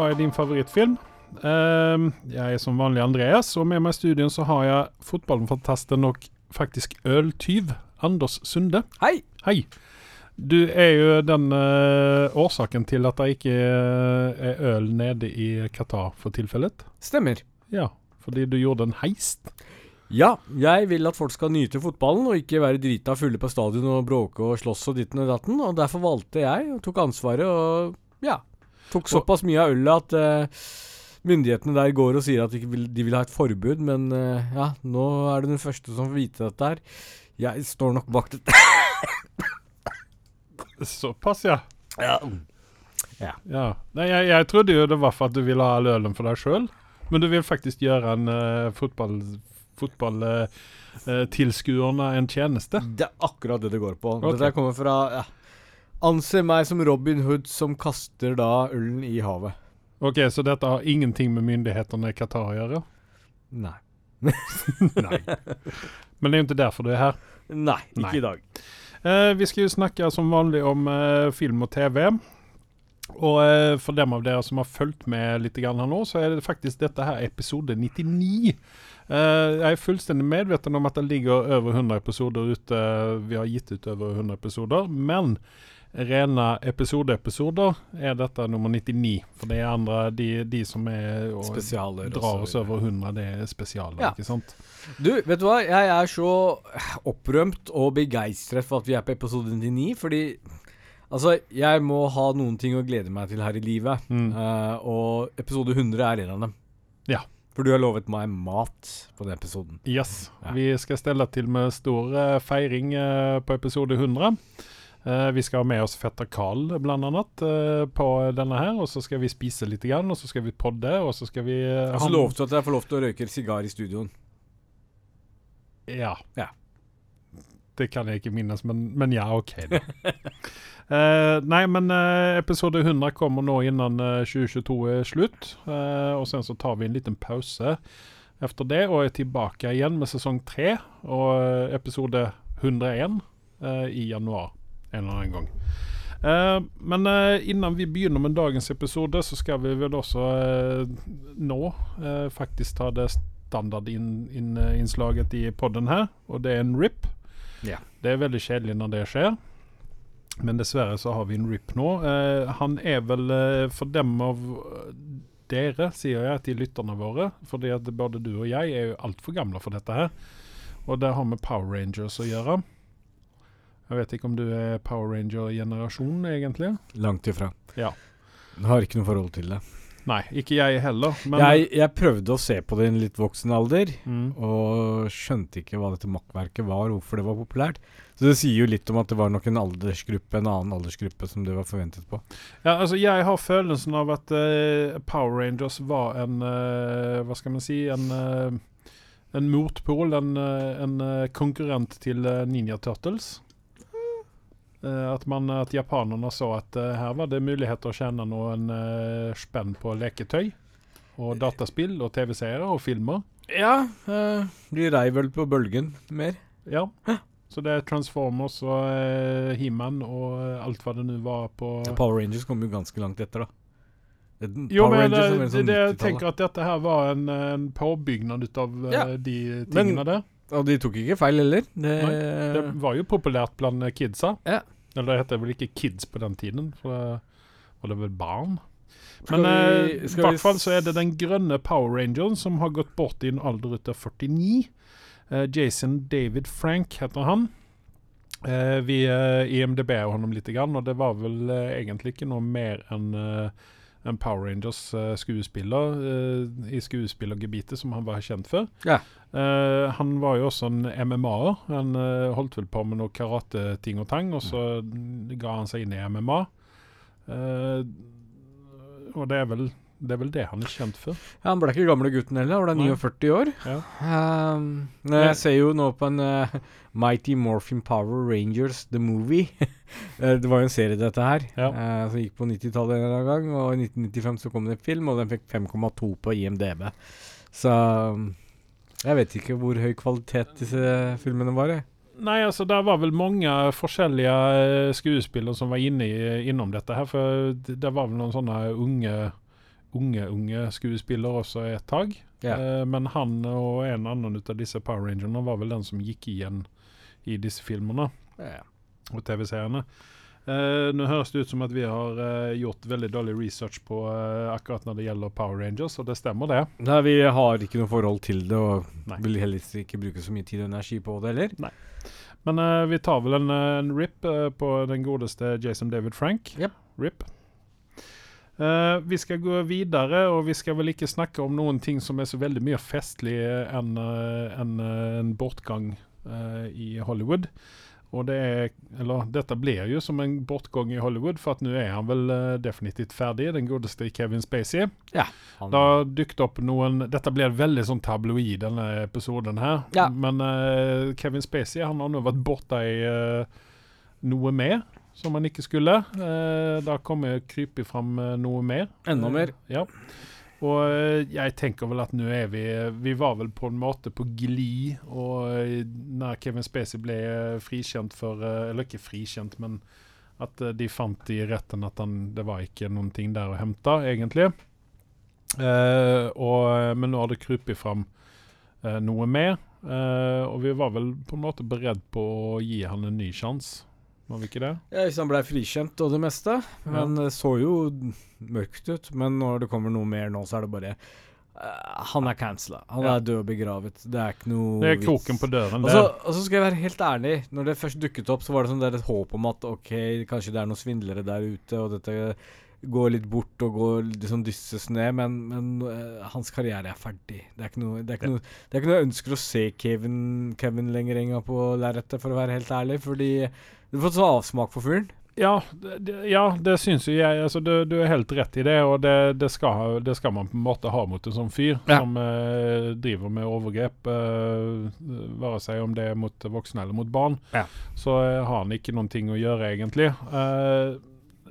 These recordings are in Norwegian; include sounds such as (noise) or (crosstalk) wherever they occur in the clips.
Hva er din favorittfilm? Ehm, jeg er som vanlig Andreas, og med meg i studien så har jeg fotballfantasten og faktisk øltyv Anders Sunde. Hei! Hei. Du er jo den uh, årsaken til at det ikke er øl nede i Qatar for tilfellet. Stemmer. Ja, fordi du gjorde en heist. Ja, jeg vil at folk skal nyte fotballen og ikke være drita fulle på stadion og bråke og slåss og ditten og datten, og derfor valgte jeg og tok ansvaret og ja, tok såpass mye av ølet at uh, myndighetene der går og sier at de vil, de vil ha et forbud, men uh, ja, nå er du den første som får vite dette her. Jeg står nok bak dette. (laughs) Såpass, ja. Ja. ja. Nei, jeg, jeg trodde jo det var for at du ville ha all ølen for deg sjøl, men du vil faktisk gjøre en uh, fotball fotballtilskuerne en tjeneste. Det er akkurat det det går på. Okay. Dette kommer fra ja. Anse meg som Robin Hood som kaster da ullen i havet. Ok, Så dette har ingenting med myndighetene i Qatar å gjøre? Nei. (laughs) Nei. (laughs) Men det er jo ikke derfor du er her. Nei, ikke Nei. i dag. Eh, vi skal jo snakke som vanlig om eh, film og TV. Og eh, for dem av dere som har fulgt med litt grann her nå, så er det faktisk dette her episode 99. Uh, jeg er fullstendig medveten om at det ligger over 100 episoder ute. Vi har gitt ut over 100 episoder. Men rene episodeepisoder er dette nummer 99. For det er andre, de, de som er og Spesialer. drar oss over 100, det er spesialer, Ja. ikke sant? Du, vet du hva? Jeg er så opprømt og begeistret for at vi er på episode 99, fordi Altså, jeg må ha noen ting å glede meg til her i livet, Mm. uh, og episode 100 er en av dem. Ja. For du har lovet meg mat på den episoden. Yes. Ja. Vi skal stelle til med stor eh, feiring eh, på episode 100. Eh, vi skal ha med oss fetter Carl bl.a. annet eh, på denne her. Og så skal vi spise litt, grann, og så skal vi podde, og så skal vi uh, Og så lovte du at jeg får lov til å røyke sigar i studioen. Ja. Ja. Det kan jeg ikke minnes, men, men ja, OK. Da. uh, (laughs) nei, men episode 100 kommer nå innen eh, 2022 er slutt. Og sen så tar vi en liten pause efter det og er tilbake igjen med sesong 3 og episode 101 eh, i januar en eller annen gang. Eh, men eh, innan vi begynner med dagens episode, så skal vi vel også eh, nå eh, faktisk ta det standardinnslaget i podden her, og det er en RIP. Ja. Det er veldig kjedelig når det skjer. Men dessverre så har vi en RIP nå. Eh, han er vel eh, for dem av eh, dere, sier jeg til lytterne våre, fordi at både du og jeg er jo altfor gamle for dette her. Og det har med Power Rangers å gjøre. Jeg vet ikke om du er Power Ranger-generasjonen, egentlig? Langt ifra. Ja. Har ikke noe forhold til det. Nei, ikke jeg heller. Men jeg, jeg prøvde å se på det i en litt voksen alder, mm, og skjønte ikke hva dette makkverket var, hvorfor det var populært. Så det sier jo litt om at det var nok en aldersgruppe, en annen aldersgruppe som det var forventet på. Ja, altså jeg har følelsen av at uh, Power Rangers var en uh, Hva skal man si En, uh, en motpol, en, en konkurrent til Ninja Turtles. Eh, at, man, at japanerne så at eh, her var det mulighet til å tjene noen uh, spenn på leketøy. Og dataspill og TV-seere og filmer. Ja, eh, de rei vel på bølgen mer. Ja. Så det er Transformers og uh, He-Man og eh, alt hva det nå var på Power Rangers kom jo ganske langt etter, da. Jo, men det, Rangers er det, sånn det, jeg tenker at dette her var en, en påbyggnad ut av eh, Ja, de tingene der. Og de tok ikke feil heller. Det, Det var jo populært blant eh, kidsa. Ja. Eller det heter vel ikke kids på den tiden, for det var vel barn. Men eh, i hvert fall så er det den grønne Power Rangeren som har gått bort i en alder av 49. Eh, Jason David Frank heter han. Eh, vi uh, IMDb honom litt, grann, og det var vel eh, egentlig ikke noe mer enn eh, en Power Rangers eh, uh, i skuespillergebitet som han var kjent for. Ja. Uh, han var jo også en MMA-er. Han uh, holdt vel på med noe karateting og tang, og så ga han seg inn i MMA. Eh, og det er, vel, det er vel det han er kjent for. Ja, han ble ikke gamle gutten heller, han ble Nei. 49 år. Ja. Um, jeg ser jo nå på en uh, Mighty Morphin Power Rangers The Movie. (laughs) Eh, det var jo en serie, dette her, Ja. uh, som gikk på 90-tallet en gang. Og i 1995 så kom det en film, og den fikk 5,2 på IMDb. Så um, jeg vet ikke hvor høy kvalitet disse filmene var. Jeg. Nei, altså det var vel mange forskjellige skuespillere som var inne i, innom dette her. For det, det var vel noen sånne unge unge, unge skuespiller også et tak. Yeah. Eh, men han og en annen ut av disse Power Rangerne var vel den som gikk igjen i disse filmene yeah. og TV-seriene. Uh, nå høres det ut som at vi har uh, gjort veldig dårlig research på uh, akkurat når det gjelder Power Rangers, og det stemmer det. Nei, vi har ikke noe forhold til det, og Nei. vil heller ikke bruke så mye tid og energi på det heller. Men eh, vi tar vel en, eh, en rip eh, på den godeste Jason David Frank. Yep. Rip. Eh, vi skal gå videre, og vi skal vel ikke snakke om noen ting som er så veldig mye festlig enn uh, en, uh, en bortgang eh, i Hollywood. Og det er Eller dette blir jo som en bortgang i Hollywood, for at nå er han vel eh, definitivt ferdig, den godeste Kevin Spacey. Han, Det har dukket opp noen Dette blir veldig sånn tabloid, denne episoden her. Ja. Men eh, Kevin Spacey han har nå vært borte i eh, noe mer som han ikke skulle. Eh, da kommer jeg krype fram eh, noe mer. Enda Eh, mer. ja. Og eh, jeg tenker vel at nå er vi Vi var vel på en måte på glid, og når Kevin Spacey ble frikjent for Eller ikke frikjent, men at de fant i retten at han, det var ikke noen ting der å hente, egentlig. Eh, og, men nå har det krupet fram eh, noe mer. eh, og vi var vel på en måte beredt på å gi han en ny sjanse. Var vi ikke det? Ja, han ble frikjent og det meste. Men det så jo mørkt ut. Men når det kommer noe mer nå, så er det bare eh, Han er cancela. Han Ja. er død og begravet. Det er ikke noe Det er vits. kroken på døren. Og så, og så skal jeg være helt ærlig. Når det først dukket opp, så var det sånn der et håp om at ok, kanskje det er noen svindlere der ute, og dette går litt bort og går liksom dysses ned, men, men uh, hans karriere er ferdig. Det er noe, det er noe, det er ikke noe jeg ønsker å se Kevin, Kevin lenger engang på lerretet, for å være helt ærlig, fordi du har fått så avsmak for fyren. Ja, ja, det syns jo jeg. Altså, du, du er helt rett i det, og det, det, skal, det skal man på en måte ha mot en sånn fyr Ja. som eh, driver med overgrep, eh, være seg om det er mot voksne eller mot barn. Ja. Så eh, har han ikke noen ting å gjøre, egentlig. Eh,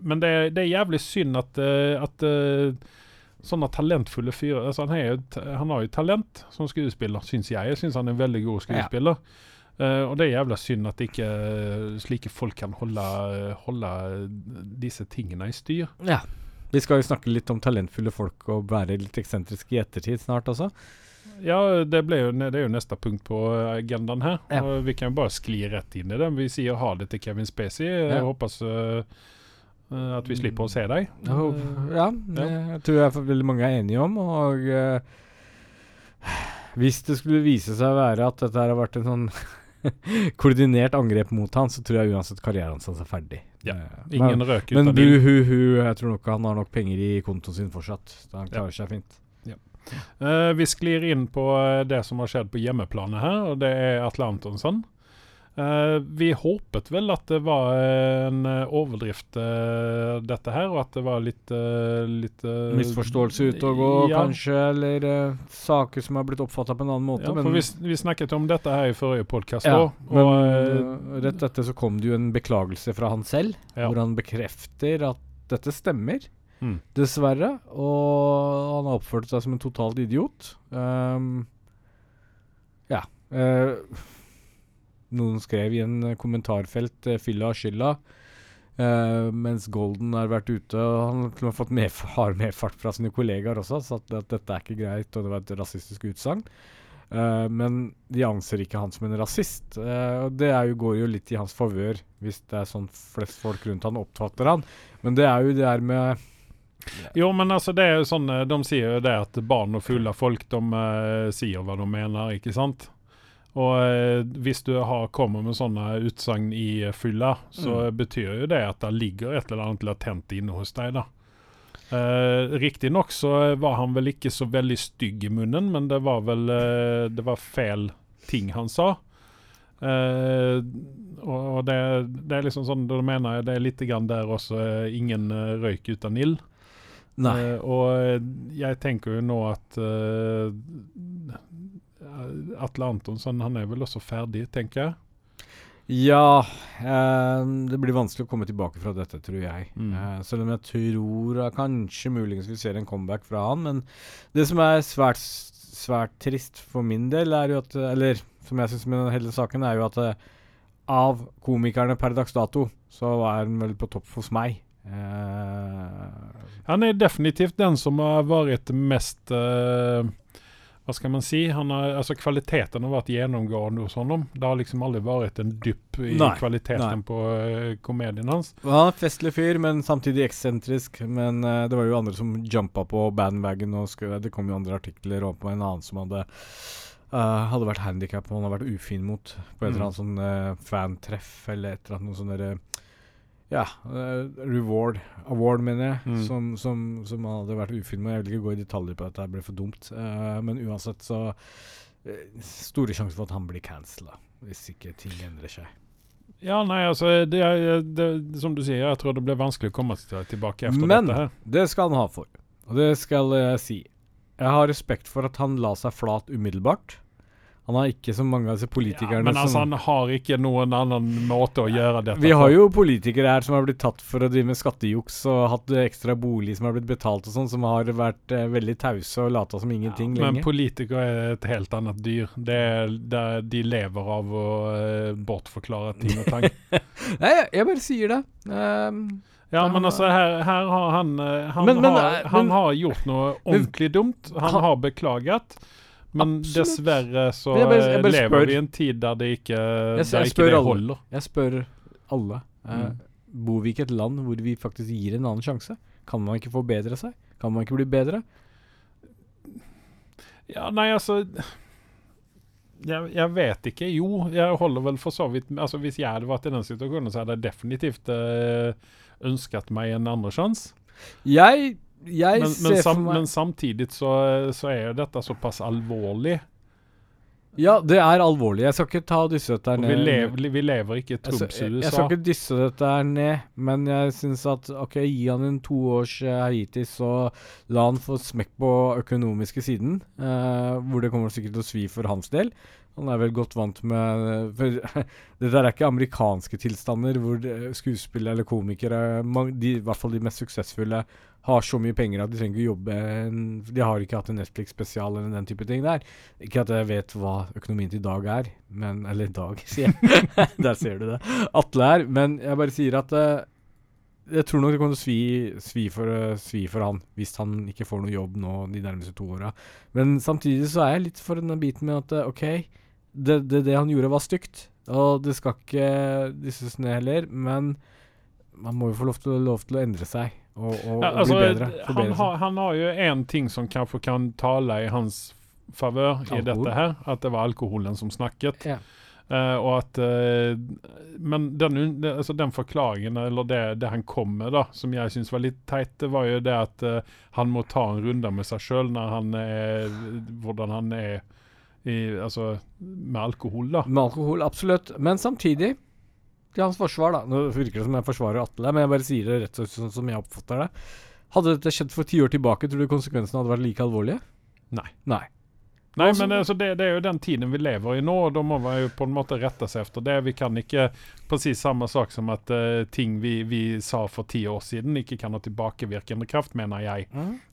men det, det er jævlig synd at, eh, at eh, sånne talentfulle fyrer altså han, han har jo talent som skuespiller, syns jeg. Jeg syns han er en veldig god skuespiller. Eh, og det er jævla synd at ikke eh, slike folk kan holde, holde disse tingene i styr. Ja. Vi skal jo snakke litt om talentfulle folk og være litt eksentriske i ettertid snart også. Ja, det, jo, det er jo neste punkt på agendaen her. Ja. Og vi kan jo bare skli rett inn i det. Vi sier ha det til Kevin Spacey. Jeg Ja. håper eh, eh, at vi slipper å se deg. Ja, det jeg tror jeg veldig mange er enige om. Og uh, hvis det skulle vise seg å være at dette har vært en sånn (laughs) koordinert angrep mot han, så tror jeg uansett karrieren hans er ferdig. Ja, Eh, Ingen men røk men uten ild. bu-hu-hu, jeg tror nok han har nok penger i kontoen sin fortsatt. Så han klarer seg fint. Eh, vi sklir inn på eh, det som har skjedd på hjemmeplanet her, og det er Atle Antonsen. Eh, vi håpet vel at det var en eh, overdrift, eh, dette her, og at det var litt, litt Misforståelse ute og gå, ja, kanskje, eller uh, saker som har blitt oppfatta på en annen måte. Ja, men for vi, vi snakket om dette her i forrige podkast Ja, òg. men og eh, øh, rett etter så kom det jo en beklagelse fra han selv, Ja. hvor han bekrefter at dette stemmer. Mm. Dessverre. Og han har oppført seg som en totalt idiot. Um, ja. eh, noen skrev i en kommentarfelt uh, 'fylla skylda'. uh, mens Golden har vært ute, og han har fått med medf medfart fra sine kollegaer også, så at, at dette er ikke greit, og det var et rasistisk utsagn. Uh, men de anser ikke han som en rasist. Uh, og det jo, går jo litt i hans favør, hvis det er sånn flest folk rundt han oppfatter han. Men det er jo det her med Jo, men altså det er jo sånn De sier jo det at barn og fulle folk De uh, sier hva de mener, ikke sant? Og eh, hvis du har, kommer med sånne utsagn i eh, fylla, så betyr jo det at det ligger et eller annet latent inne hos deg, da. Uh, Riktignok så var han vel ikke så veldig stygg i munnen, men det var vel eh, Det var feil ting han sa. Eh, og og det, det er liksom sånn Da mener jeg det er litt grann der også eh, ingen eh, røyk uten ild. Eh, og eh, jeg tenker jo nå at uh, Atle Antonsson han er vel også ferdig, tenker jeg. Ja eh, Det blir vanskelig å komme tilbake fra dette, tror jeg. Mm. Eh, selv om jeg tror at kanskje muligens vi ser en comeback fra han. Men det som er svært, svært trist for min del, er jo at Eller som jeg syns med hele saken, er jo at eh, av komikerne per dags dato, så er han vel på topp hos meg Eh, Han er definitivt den som har vært mest, eh, vad skal man si, han har, alltså kvaliteten har vært gjennomgående hos honom. Det har liksom aldri vært en dypp i nei, kvaliteten nei. på uh, komedien hans. han er en festlig fyr, men samtidig eksentrisk. Men uh, det var jo andre som jumpa på bandwagon. Og skulle, det kom jo andre artikler om en annen som hadde uh, hadde vært handikap og han hadde vært ufin mot på et eller annet sånn uh, fantreff eller et eller annet noe sånn derre Ja, Uh, reward award, mener jeg, Mm. som, som, som hadde vært ufilma. Jeg vil ikke gå i detaljer på dette, det ble for dumt. Uh, men uansett så uh, Store sjanser for at han blir cancella, hvis ikke ting endrer seg. Ja, nei, altså det, det, som du sier, jeg tror det blir vanskelig å komme tilbake etter men, Men her. Men det skal han ha for. Og det skal jeg si. Jeg har respekt for at han la seg flat umiddelbart. Han har ikke så mange av disse Ja, politikerne men altså, som han har ikke noen annen måte å gjøre dette Vi har jo politikere her som har blitt tatt for å drive med skattejuks og hatt ekstra bolig som har blitt betalt og sånn, som har vært eh, veldig tause og lata som ingenting Men lenge. politikere er et helt annet dyr. Det er, det er, de lever av å eh, bortforklare ting og tang. (laughs) Nei, jeg, jeg bare sier det. Um, Ja, men altså, her, her har han eh, Han, Men- men, har, eh, han men- har gjort noe ordentlig dumt. Han Han- har beklaget. Men Absolutt. dessverre så jeg bare- jeg eh, bare lever spør. vi i en tid der det ikke, Jeg der ikke det holder. alle. jeg spør alle. Mm. Uh, Bor vi ikke i et land hvor vi faktisk gir en annen sjanse? Kan man ikke forbedre seg? Kan man ikke bli bedre? Ja, nei, altså jeg, jeg vet ikke. Jo, jeg holder vel for så vidt altså, Hvis jeg hadde vært i den situasjonen, så hadde jeg definitivt eh, ønsket meg en andre sjanse. Jeg, jeg Men, ser men, sam, for meg men samtidig så, så er jo dette såpass alvorlig. Ja, det er alvorlig. Jeg skal ikke ta og dysse dette her ned. vi, lever, vi lever ikke i Trumps USA. jeg, jeg skal ikke dysse dette her ned, men jeg syns at OK, gi han en toårs uh, Haiti, så la han få smekk på økonomiske siden, Uh, hvor det kommer sikkert til å svi for hans del. Han er vel godt vant med For (laughs) det der er ikke amerikanske tilstander hvor skuespillere eller komikere, de, i hvert fall de mest suksessfulle, har så mye penger at de trenger ikke jobbe De har ikke hatt en Netflix-spesial eller den type ting der. Ikke at jeg vet hva økonomien til Dag er, men Eller Dag, sier jeg. (laughs) Der ser du det. Atle er. Men jeg bare sier at eh, jeg tror nok det kommer til å svi, svi, for, eh, svi for han hvis han ikke får noe jobb nå de nærmeste to åra. Men samtidig så er jeg litt for denne biten med at eh, OK, det, det, det han gjorde var stygt. Og det skal ikke dysses ned heller, men man må jo få lov til, lov til å endre seg og, og, Ja, altså, bli bedre. han, Forbedre seg. har, han har jo en ting som kanskje kan tale i hans favør i dette her. At det var alkoholen som snakket. Ja. Eh, og at uh, Men den, altså den forklaringen, eller det, det han kom med, da, som jeg syns var litt teit, det var jo det at uh, han må ta en runde med seg sjøl når han er Hvordan han er i, altså, med alkohol, da. Med alkohol, absolutt. Men samtidig, til hans forsvar, da Nå virker det som jeg forsvarer Atle, men jeg bare sier det rett og slett sånn som jeg oppfatter det. Hadde dette skjedd for ti år tilbake, tror du konsekvensene hadde vært like alvorlige? Nei. Nei. Nei, men altså, det, det er jo den tiden vi lever i nå, og da må man jo på en måte rette seg efter det. Vi kan ikke precis samme sak som at uh, ting vi, vi sa for ti år siden ikke kan ha tilbakevirkende kraft, mener jeg.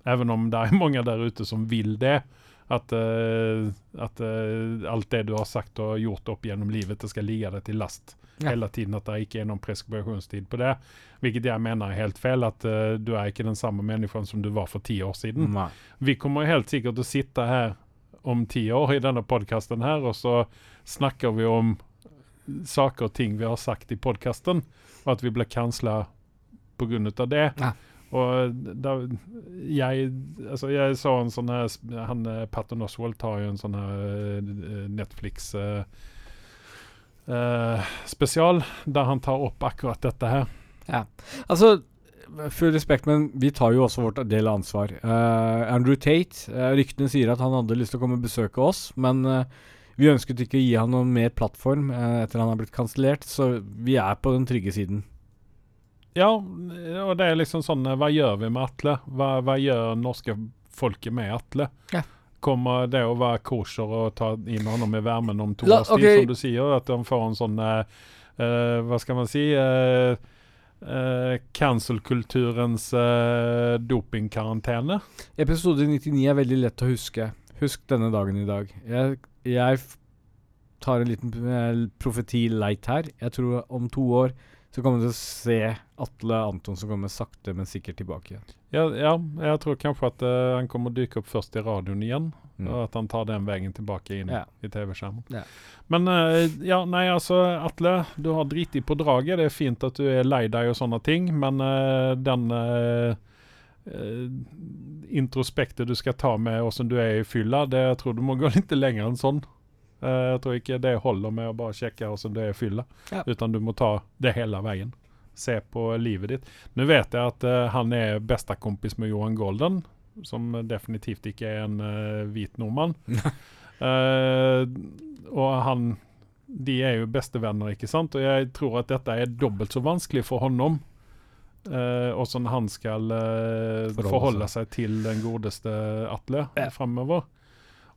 Även om det er (laughs) mange der ute som vil det. At, uh, at uh, alt det du har sagt og gjort opp gjennom livet, det skal ligge deg til last Ja. hele tiden. At det ikke er noen preskripsjonstid på det. Hvilket jeg mener er helt feil. At uh, du er ikke den samme mennesken som du var for ti år siden. Nei. Vi kommer helt sikkert til å sitte her om ti år i denne podkasten her, og så snakker vi om saker og ting vi har sagt i podkasten, og at vi ble cancela pga. det. Ja. Og da jeg Altså, jeg så en sånn her Han eh, Patton Oswald tar jo en sånn her eh, Netflix eh, uh, spesial, der han tar opp akkurat dette her. Altså, full respekt, men vi tar jo også vårt del av ansvar. Uh, Andrew Tate, uh, ryktene sier at han hadde lyst til å komme og besøke oss, men uh, vi ønsket ikke å gi han noen mer plattform etter han har blitt kansellert, så vi er på den trygge siden. Ja, og det er liksom sånn Hva gjør vi med Atle? Hva, hva gjør norske folket med Atle? Ja. Kommer det å være kosher å ta inn ham i varmen om to års tid, som du sier? At de får en sånn Hva skal man si? Uh, Cancel-kulturens uh, dopingkarantene? Episode 99 er veldig lett å huske. Husk denne dagen i dag. Jeg, jeg tar en liten eh, profeti light her. Jeg tror om to år så kommer du til å se Atle Antonsen komme sakte, men sikkert tilbake igjen. Ja, ja, jeg tror kanskje at uh, han kommer å dyke opp først i radioen igjen. Mm. Og at han tar den veien tilbake inn Ja. i TV-skjermen. Ja. Men uh, ja, nei, altså Atle, du har driti på draget. Det er fint at du er lei deg og sånne ting, men uh, den introspektet du skal ta med åssen du er i fylla, det jeg tror du må gå (laughs) litt lenger enn sånn. Eh, jeg tror ikke det holder med å bare sjekke hvordan det er fylla, Ja. utan du må ta det hele veien. Se på livet ditt. Nå vet jeg at uh, han er bestekompis med Johan Golden, som definitivt ikke er en uh, hvit nordmann. uh, (laughs) og han De er jo bestevenner, ikke sant? Og jeg tror at dette er dobbelt så vanskelig for honom. Uh, sånn han skal Forholde seg til den godeste Atle Ja. framover.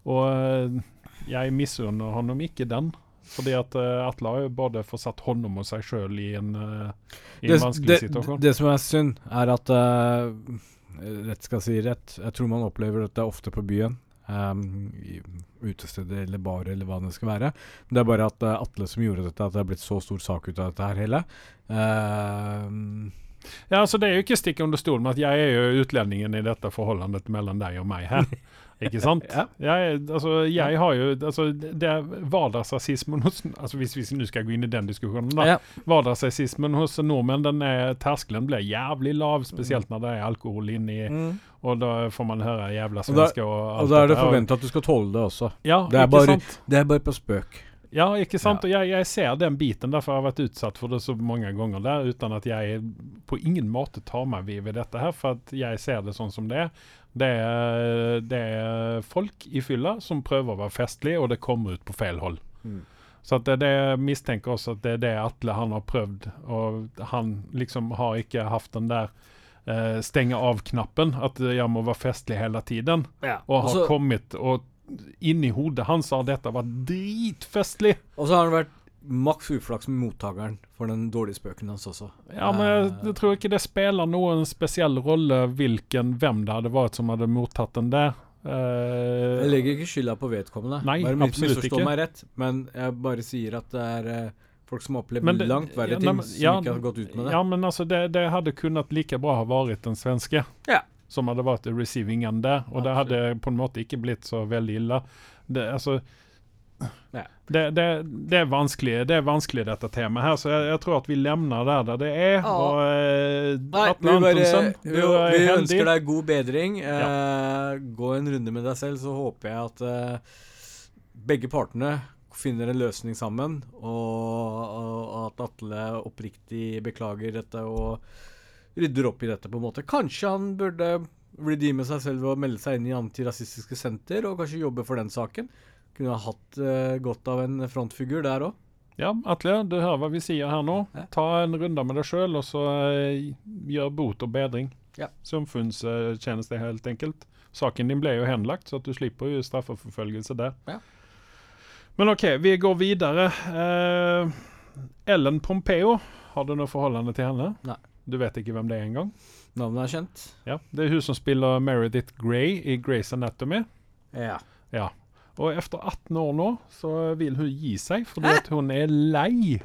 Og jeg misunner honom ikke den. Fordi at eh, Atle har jo både forsatt hånd om seg sjøl i en, eh, i en vanskelig det, situasjon. det som er synd, er at uh, Rett skal si rett. Jeg tror man opplever dette ofte på byen. Um, I utesteder eller bar eller hva det skal være. Det er bare at er Atle som gjorde dette, at det er blitt så stor sak ut av dette her hele. Um, Ja, altså Det er jo ikke stikk under stol med at jeg er jo utlendingen i dette forholdet mellom deg og meg her. (laughs) Ikke sant? Ja. Jeg, altså, jeg har jo altså, det er Hverdagsrasismen hos altså Hvis vi nå skal gå inn i den diskusjonen, da. ja. Hverdagsrasismen hos nordmenn, den er, terskelen blir jævlig lav, spesielt når det er alkohol inni. Mm. Og da får man høre jævla Og da- svenske og, alt Og da er det forventa at du skal tåle det også. Ja, Det er bare- sant? Det er bare på spøk. Ja, ikke sant? Ja. Og jeg, jeg ser den biten, derfor har jeg vært utsatt for det så mange ganger der, uten at jeg på ingen måte tar meg vid ved dette her, for at jeg ser det sånn som det er. Det er, det er folk i fylla som prøver å være festlig, og det kommer ut på feil hold. Mm. Så det, det mistenker også at det er det Atle han har prøvd, og han liksom har ikke hatt den der uh, stenge av-knappen, at jeg må være festlig hele tiden, Ja. og har Også, kommet og inni hodet hans har dette vært dritfestlig. og så har han vært maks uflaks med mottakeren for den dårlige spøken hans også. Ja, men jeg, jeg tror ikke det spiller noen spesiell rolle hvilken, hvem det hadde vært som hadde mottatt den der. Uh, Jeg legger ikke skylda på vedkommende. Nei, bare absolutt ikke. meg rett, men jeg bare sier at det er uh, folk som har opplevd det- langt verre ja, ting, ja, som ikke har gått ut med det. Ja, men altså, det, det hadde kunnet like bra ha vært den svenske. Ja. Som hadde vært receiving end der, og det hadde på en måte ikke blitt så veldig ille. Det, altså, det, det, det, er vanskelig, det er vanskelig, dette temaet her, så jeg, jeg tror at vi lemner der det er. Ja. Og eh, Nei, Atle vi, Antonsen, vi, du er vi heldig. ønsker deg god bedring. Eh, gå en runde med deg selv, så håper jeg at eh, begge partene finner en løsning sammen, og, og at Atle oppriktig beklager dette og rydder opp i dette, på en måte. Kanskje han burde redeeme seg selv ved å melde seg inn i Antirasistiske Senter, og kanskje jobbe for den saken. Kunne ha hatt uh, godt av en frontfigur der òg. Ja, Atle, du hører hva vi sier her nå. Ta en runde med deg sjøl, og så eh, gjør bot og bedring. Ja. Samfunnstjeneste, helt enkelt. Saken din ble jo henlagt, så du slipper jo straffeforfølgelse der. Ja. Men OK, vi går videre. Eh, Ellen Pompeo, har du noe forholdende til henne? Nei. Du vet ikke hvem det er engang? Navnet er kjent. Ja, Det er hun som spiller Meredith Grey i Grace Anatomy. Ja. Ja. Og etter 18 år nå, så vil hun gi seg fordi at hun er lei.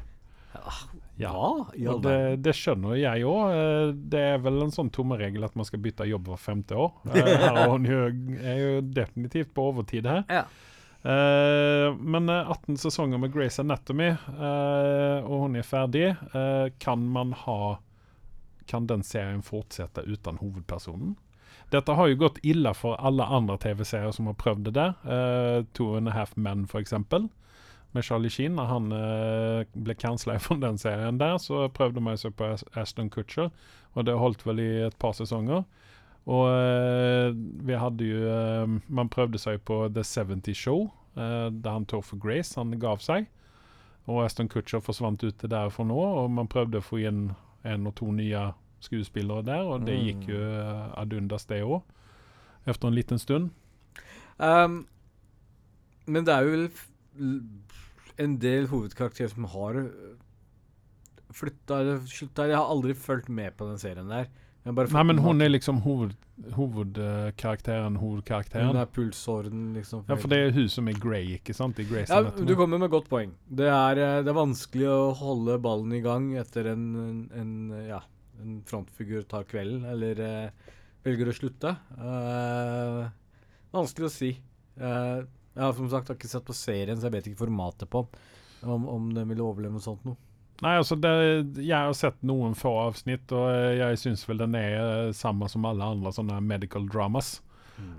Ja. ja Og det, det skjønner jeg òg. Det er vel en sånn tommeregel at man skal bytte jobb hvert femte år. (laughs) Eh, Her er hun jo, er jo definitivt på overtid her. Ja. Uh, men eh, 18 sesonger med Grace Anatomy, uh, og hun er ferdig. Uh, kan man ha Kan den serien fortsette uten hovedpersonen? Dette har jo gått ille for alle andre TV-serier som har prøvd det der. Uh, Two and a Half Men, for eksempel. Med Charlie Sheen. Når han uh, ble kansler (laughs) fra den serien der, så prøvde man seg på As- Aston Kutcher, og det holdt vel i et par sesonger. Og uh, vi hadde jo uh, Man prøvde seg på The 70 Show, eh, der han Topher Grace han gav seg. Og Aston Kutcher forsvant ut til derfra nå, og man prøvde å få inn en og to nye skuespillere der, og det gikk jo eh, ad undas, det òg. Etter en liten stund. Um, men det er jo vel en del hovedkarakterer som har flytta eller slutta Jeg har aldri fulgt med på den serien der. Nei, men hun er liksom hoved, hovedkarakteren, hovedkarakteren. Hun er pulsåren, liksom. Ja, for det er hun som er Grey, ikke sant? I Grey's Ja, Anatomy. du kommer med godt poeng. Det er, eh, det er vanskelig å holde ballen i gang etter en, en, ja, en frontfigur tar kvelden, eller uh, velger å slutte. Uh, vanskelig å si. Uh, jeg har som sagt har ikke sett på serien, så jeg vet ikke formatet på. Om, om den vil overleve noe sånt noe. Nei, altså det, Jeg har sett noen få avsnitt, og eh, jeg syns vel den er eh, samme som alle andre sånne medical dramas.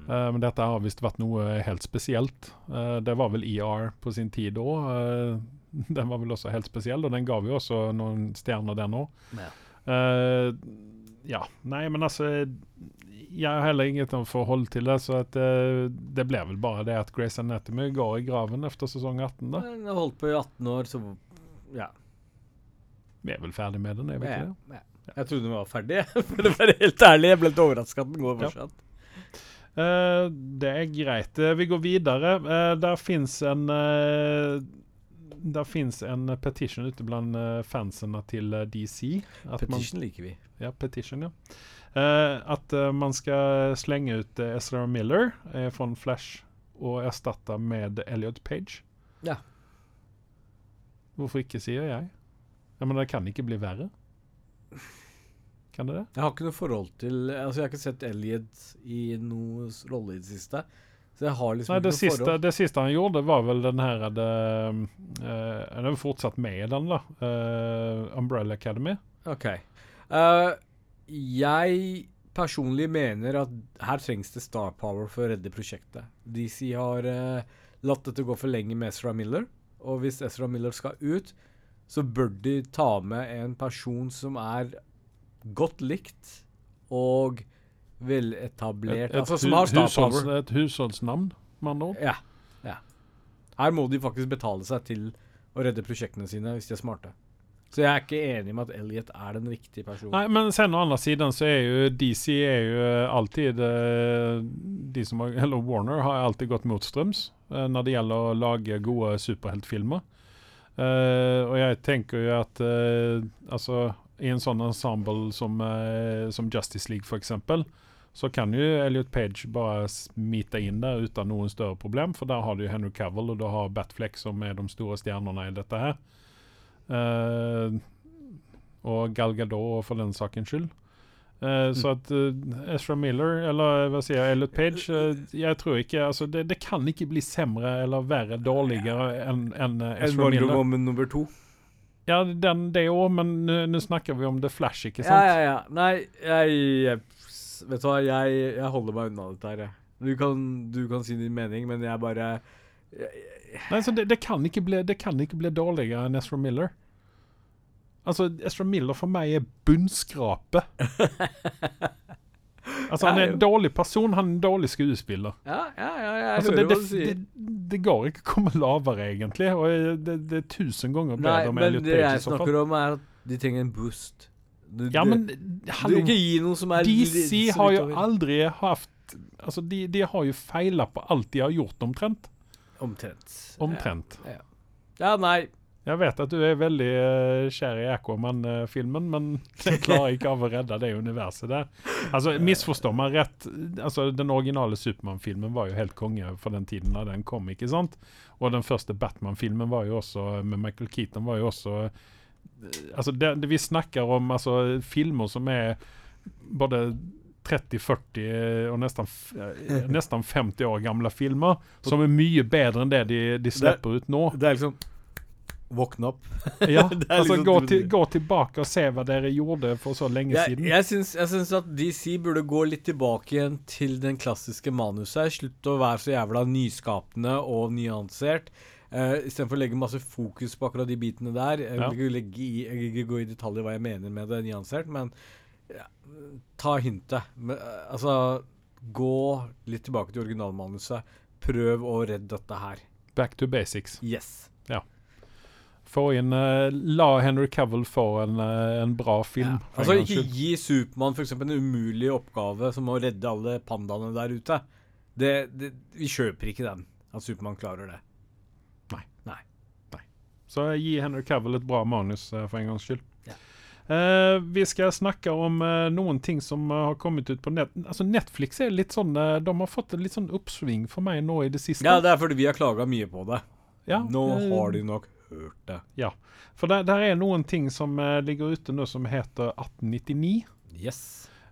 Eh, men dette har visst vært noe helt spesielt. Uh, det var vel ER på sin tid òg. (laughs) den var vel også helt spesiell, og den ga jo også noen stjerner, den òg. Ja. Ja. Nei, men altså Jeg har heller inget forhold til det, så at, det ble vel bare det at Grace Anatomy går i graven etter sesong 18. da. Den holdt på i 18 år, så ja. Vi er vel ferdig med den, er vi ikke det? ja. Jeg trodde den var ferdig, (laughs) for å være helt ærlig. Jeg ble litt overraska at den går Ja. fortsatt. Eh, det er greit. Eh, vi går videre. Uh, der fins en uh, Der fins en petition ute blant uh, fansene til DC. At man, Petition liker vi. ja, petition, ja. At man skal slenge ut uh, Ezra Miller uh, fra Flash og erstatte med Elliot Page. Ja. Hvorfor ikke, sier jeg. Ja, Men det kan ikke bli verre. Kan det det? Jeg har ikke noe forhold til Altså, jeg har ikke sett Elliot i noen rolle i det siste. Så jeg har liksom Nei, det ikke noe siste, forhold. det siste han gjorde, var vel den her det, uh, Han har fortsatt med i den, da. Uh, Umbrella Academy. OK. Uh, jeg personlig mener at her trengs det star power for å redde prosjektet. DC har uh, latt dette gå for lenge med Ezra Miller, og hvis Ezra Miller skal ut, så bør de ta med en person som er godt likt og veletablert. Et, et, et, husholds, et husholdsnavn, med andre ord. Ja. ja. Her må de faktisk betale seg til å redde prosjektene sine hvis de er smarte. Så jeg er ikke enig med at Elliot er den riktige personen. Nei, men sen på andre siden så er jo DC er jo alltid eh, de som har, Eller Warner har alltid gått motstrøms uh, når det gjelder å lage gode superheltfilmer. Eh, og jeg tenker jo at uh, altså i en sånn ensemble som, uh, som Justice League f.eks., så kan jo Elliot Page bare smite inn der uten noen større problem, for der har du Henry Cavill, og du har Batfleck, som er de store stjernene i dette her. Og Gal Gadot for den sakens skyld. Eh, Så at uh, Ezra Miller, eller hva sier jeg, Elliot Page uh, Jeg tror ikke altså det, det kan ikke bli semre eller verre, dårligere enn enn, eh, En Ezra Wonder Miller. Woman nummer to. Ja, den, det òg, men nå snakker vi om The Flash, ikke sant? ja, ja. ja. Nei, jeg, jeg Vet du hva, jeg, jeg holder meg unna dette her, jeg. Du kan, du kan si din mening, men jeg bare jeg, Nei, så det, det, kan ikke bli, det kan ikke bli dårligere enn Ezra Miller. Altså, Ezra Miller for meg er bunnskrape. (laughs) altså, han er en dårlig person, han er en dårlig skuespiller. Ja, ja, ja, jeg Altså, hører det, hva du sier. det, det går ikke å komme lavere, egentlig. Og det, det er tusen ganger Nei, bedre med Elliot Page jeg i så fall. snakker om, er at de trenger en boost. Du, Ja, men hallo ikke gi noe som er DC har jo aldri hatt Altså, de, de har jo feila på alt de har gjort, omtrent. Omtrent. Omtrent. Ja, ja nei. Jeg vet at du er veldig uh, kjær i Aquaman-filmen, men (laughs) jeg klarer ikke av å redde det universet der. Altså, Misforstå meg rett. Altså, Den originale Supermann-filmen var jo helt konge for den tiden da den kom. ikke sant? Og den første Batman-filmen var jo også med Michael Keaton var jo også eh, Altså, det, det Vi snakker om altså, filmer som er både 30-40 og nesten, eh, nesten 50 år gamle filmer, (laughs) som er mye bedre enn det de, de slipper ut nå. Det er liksom Våkne opp. (laughs) Ja, altså liksom gå, til, gå tilbake og se hva dere gjorde for så lenge Jeg, siden. jeg, syns, jeg syns at DC burde gå litt tilbake igjen til den klassiske manuset. Slutt å være så jævla nyskapende og nyansert. Uh, Istedenfor å legge masse fokus på akkurat de bitene der. Jeg Ja. vil ikke, ikke gå i detalj i hva jeg mener med det nyansert, men ja, ta hintet. Men, uh, altså, gå litt tilbake til originalmanuset. Prøv å redde dette her. Back to basics. Yes. Få inn uh, La Henry Cavill få en, uh, en bra film. Ja. Altså, ikke skyld. gi Supermann f.eks. en umulig oppgave som å redde alle pandaene der ute. Det, det, vi kjøper ikke den, at Supermann klarer det. Nei Så gi Henry Cavill et bra manus, uh, for en gangs skyld. Ja. Eh, vi skal snakke om noen ting som har kommet ut på nett. Altså Netflix er litt sånn De har fått en litt sånn oppsving for meg nå i det siste. Ja, det er fordi vi har klaga mye på det. Ja, Nå har de nok hørt det. For der, der er noen ting som uh, ligger ute nå som heter 1899. Yes.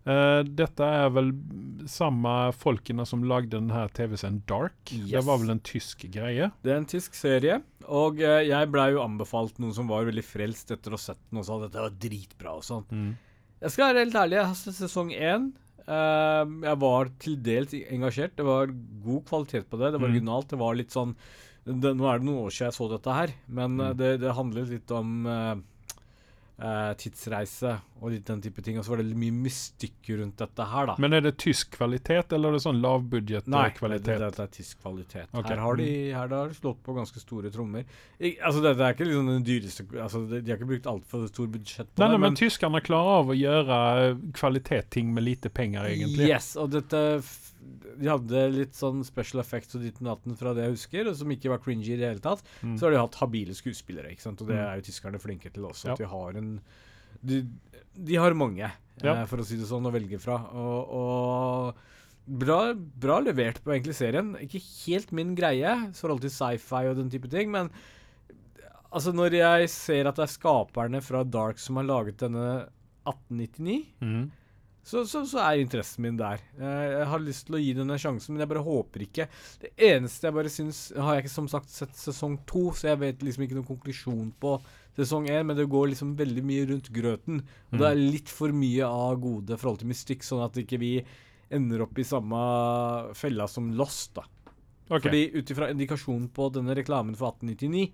Uh, dette er vel samme folkene som lagde denne TV-serien Dark. Yes. Det var vel en tysk greie. Det er en tysk serie, og uh, jeg blei jo anbefalt noen som var veldig frelst etter å ha sett den og sa dette var dritbra og sånn. Jeg skal være helt ærlig, jeg har sett sesong én. Uh, jeg var til dels engasjert. Det var god kvalitet på det. Det var Mm. originalt. Det var litt sånn det, Nå er det noen år siden jeg så dette her, men eh, Mm. det, det handlet litt om uh, uh, tidsreise og litt den type ting. Og så var det mye mystikk rundt dette her, da. Men er det tysk kvalitet, eller er det sånn Nei, det, lavbudsjett-kvalitet? det er tysk kvalitet. Okay. Her har de her har de slått på ganske store trommer. I, altså, dette er ikke liksom den dyreste altså, De har ikke brukt altfor stor budsjett på Nei, nei, men, men tyskerne klarer av å gjøre kvalitetting med lite penger, egentlig. Yes, og dette De hadde litt sånn special effects og ditten datten fra det jeg husker, og som ikke var cringy i det hele tatt. Mm. Så har de hatt habile skuespillere, ikke sant, og det Mm. er jo tyskerne flinke til også. Ja. At de har en De, de har mange, Ja. eh, for å si det sånn, å velge fra. Og, og bra, bra levert på egentlig serien. Ikke helt min greie i forhold til sci-fi og den type ting, men altså når jeg ser at det er skaperne fra Dark som har laget denne 1899 Mm. Så, så, så er interessen min der. Jeg, jeg har lyst til å gi den en sjanse, men jeg bare håper ikke. Det eneste jeg bare syns Har jeg ikke som sagt sett sesong to, så jeg vet liksom ikke noen konklusjon på sesong én, men det går liksom veldig mye rundt grøten. Og det er litt for mye av gode forhold til mystikk, sånn at ikke vi ender opp i samme fella som Lost, da. Okay. Fordi ut ifra indikasjonen på denne reklamen for 1899,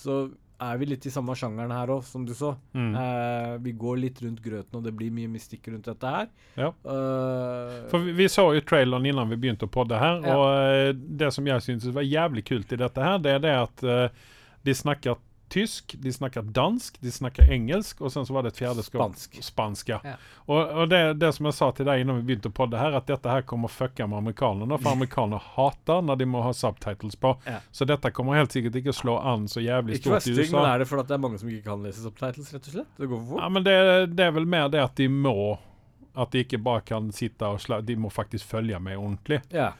så er vi litt i samme sjangeren her òg, som du så. Mm. Eh, vi går litt rundt grøten, og det blir mye mystikk rundt dette her. Ja. Uh, For vi, vi så jo traileren innan vi begynte å podde her, Ja. og eh, det som jeg syntes var jævlig kult i dette her, det er det at uh, de snakker tysk, de snakker dansk, de snakker engelsk, og sen så var det et fjerde språk. Spansk. Spansk, ja. Og, og det, det som jeg sa til deg innan vi begynte på det her, at dette her kommer å fucke med amerikanerne, for (laughs) amerikanerne hater når de må ha subtitles på. Ja. Så dette kommer helt sikkert ikke å slå an så jævlig ikke vær stort i stygg, USA. men er det fordi det er mange som ikke kan lese subtitles, rett og slett? Det går for fort? Ja, men det, det er vel mer det at de må At de ikke bare kan sitte og slå, De må faktisk følge med ordentlig. Ja.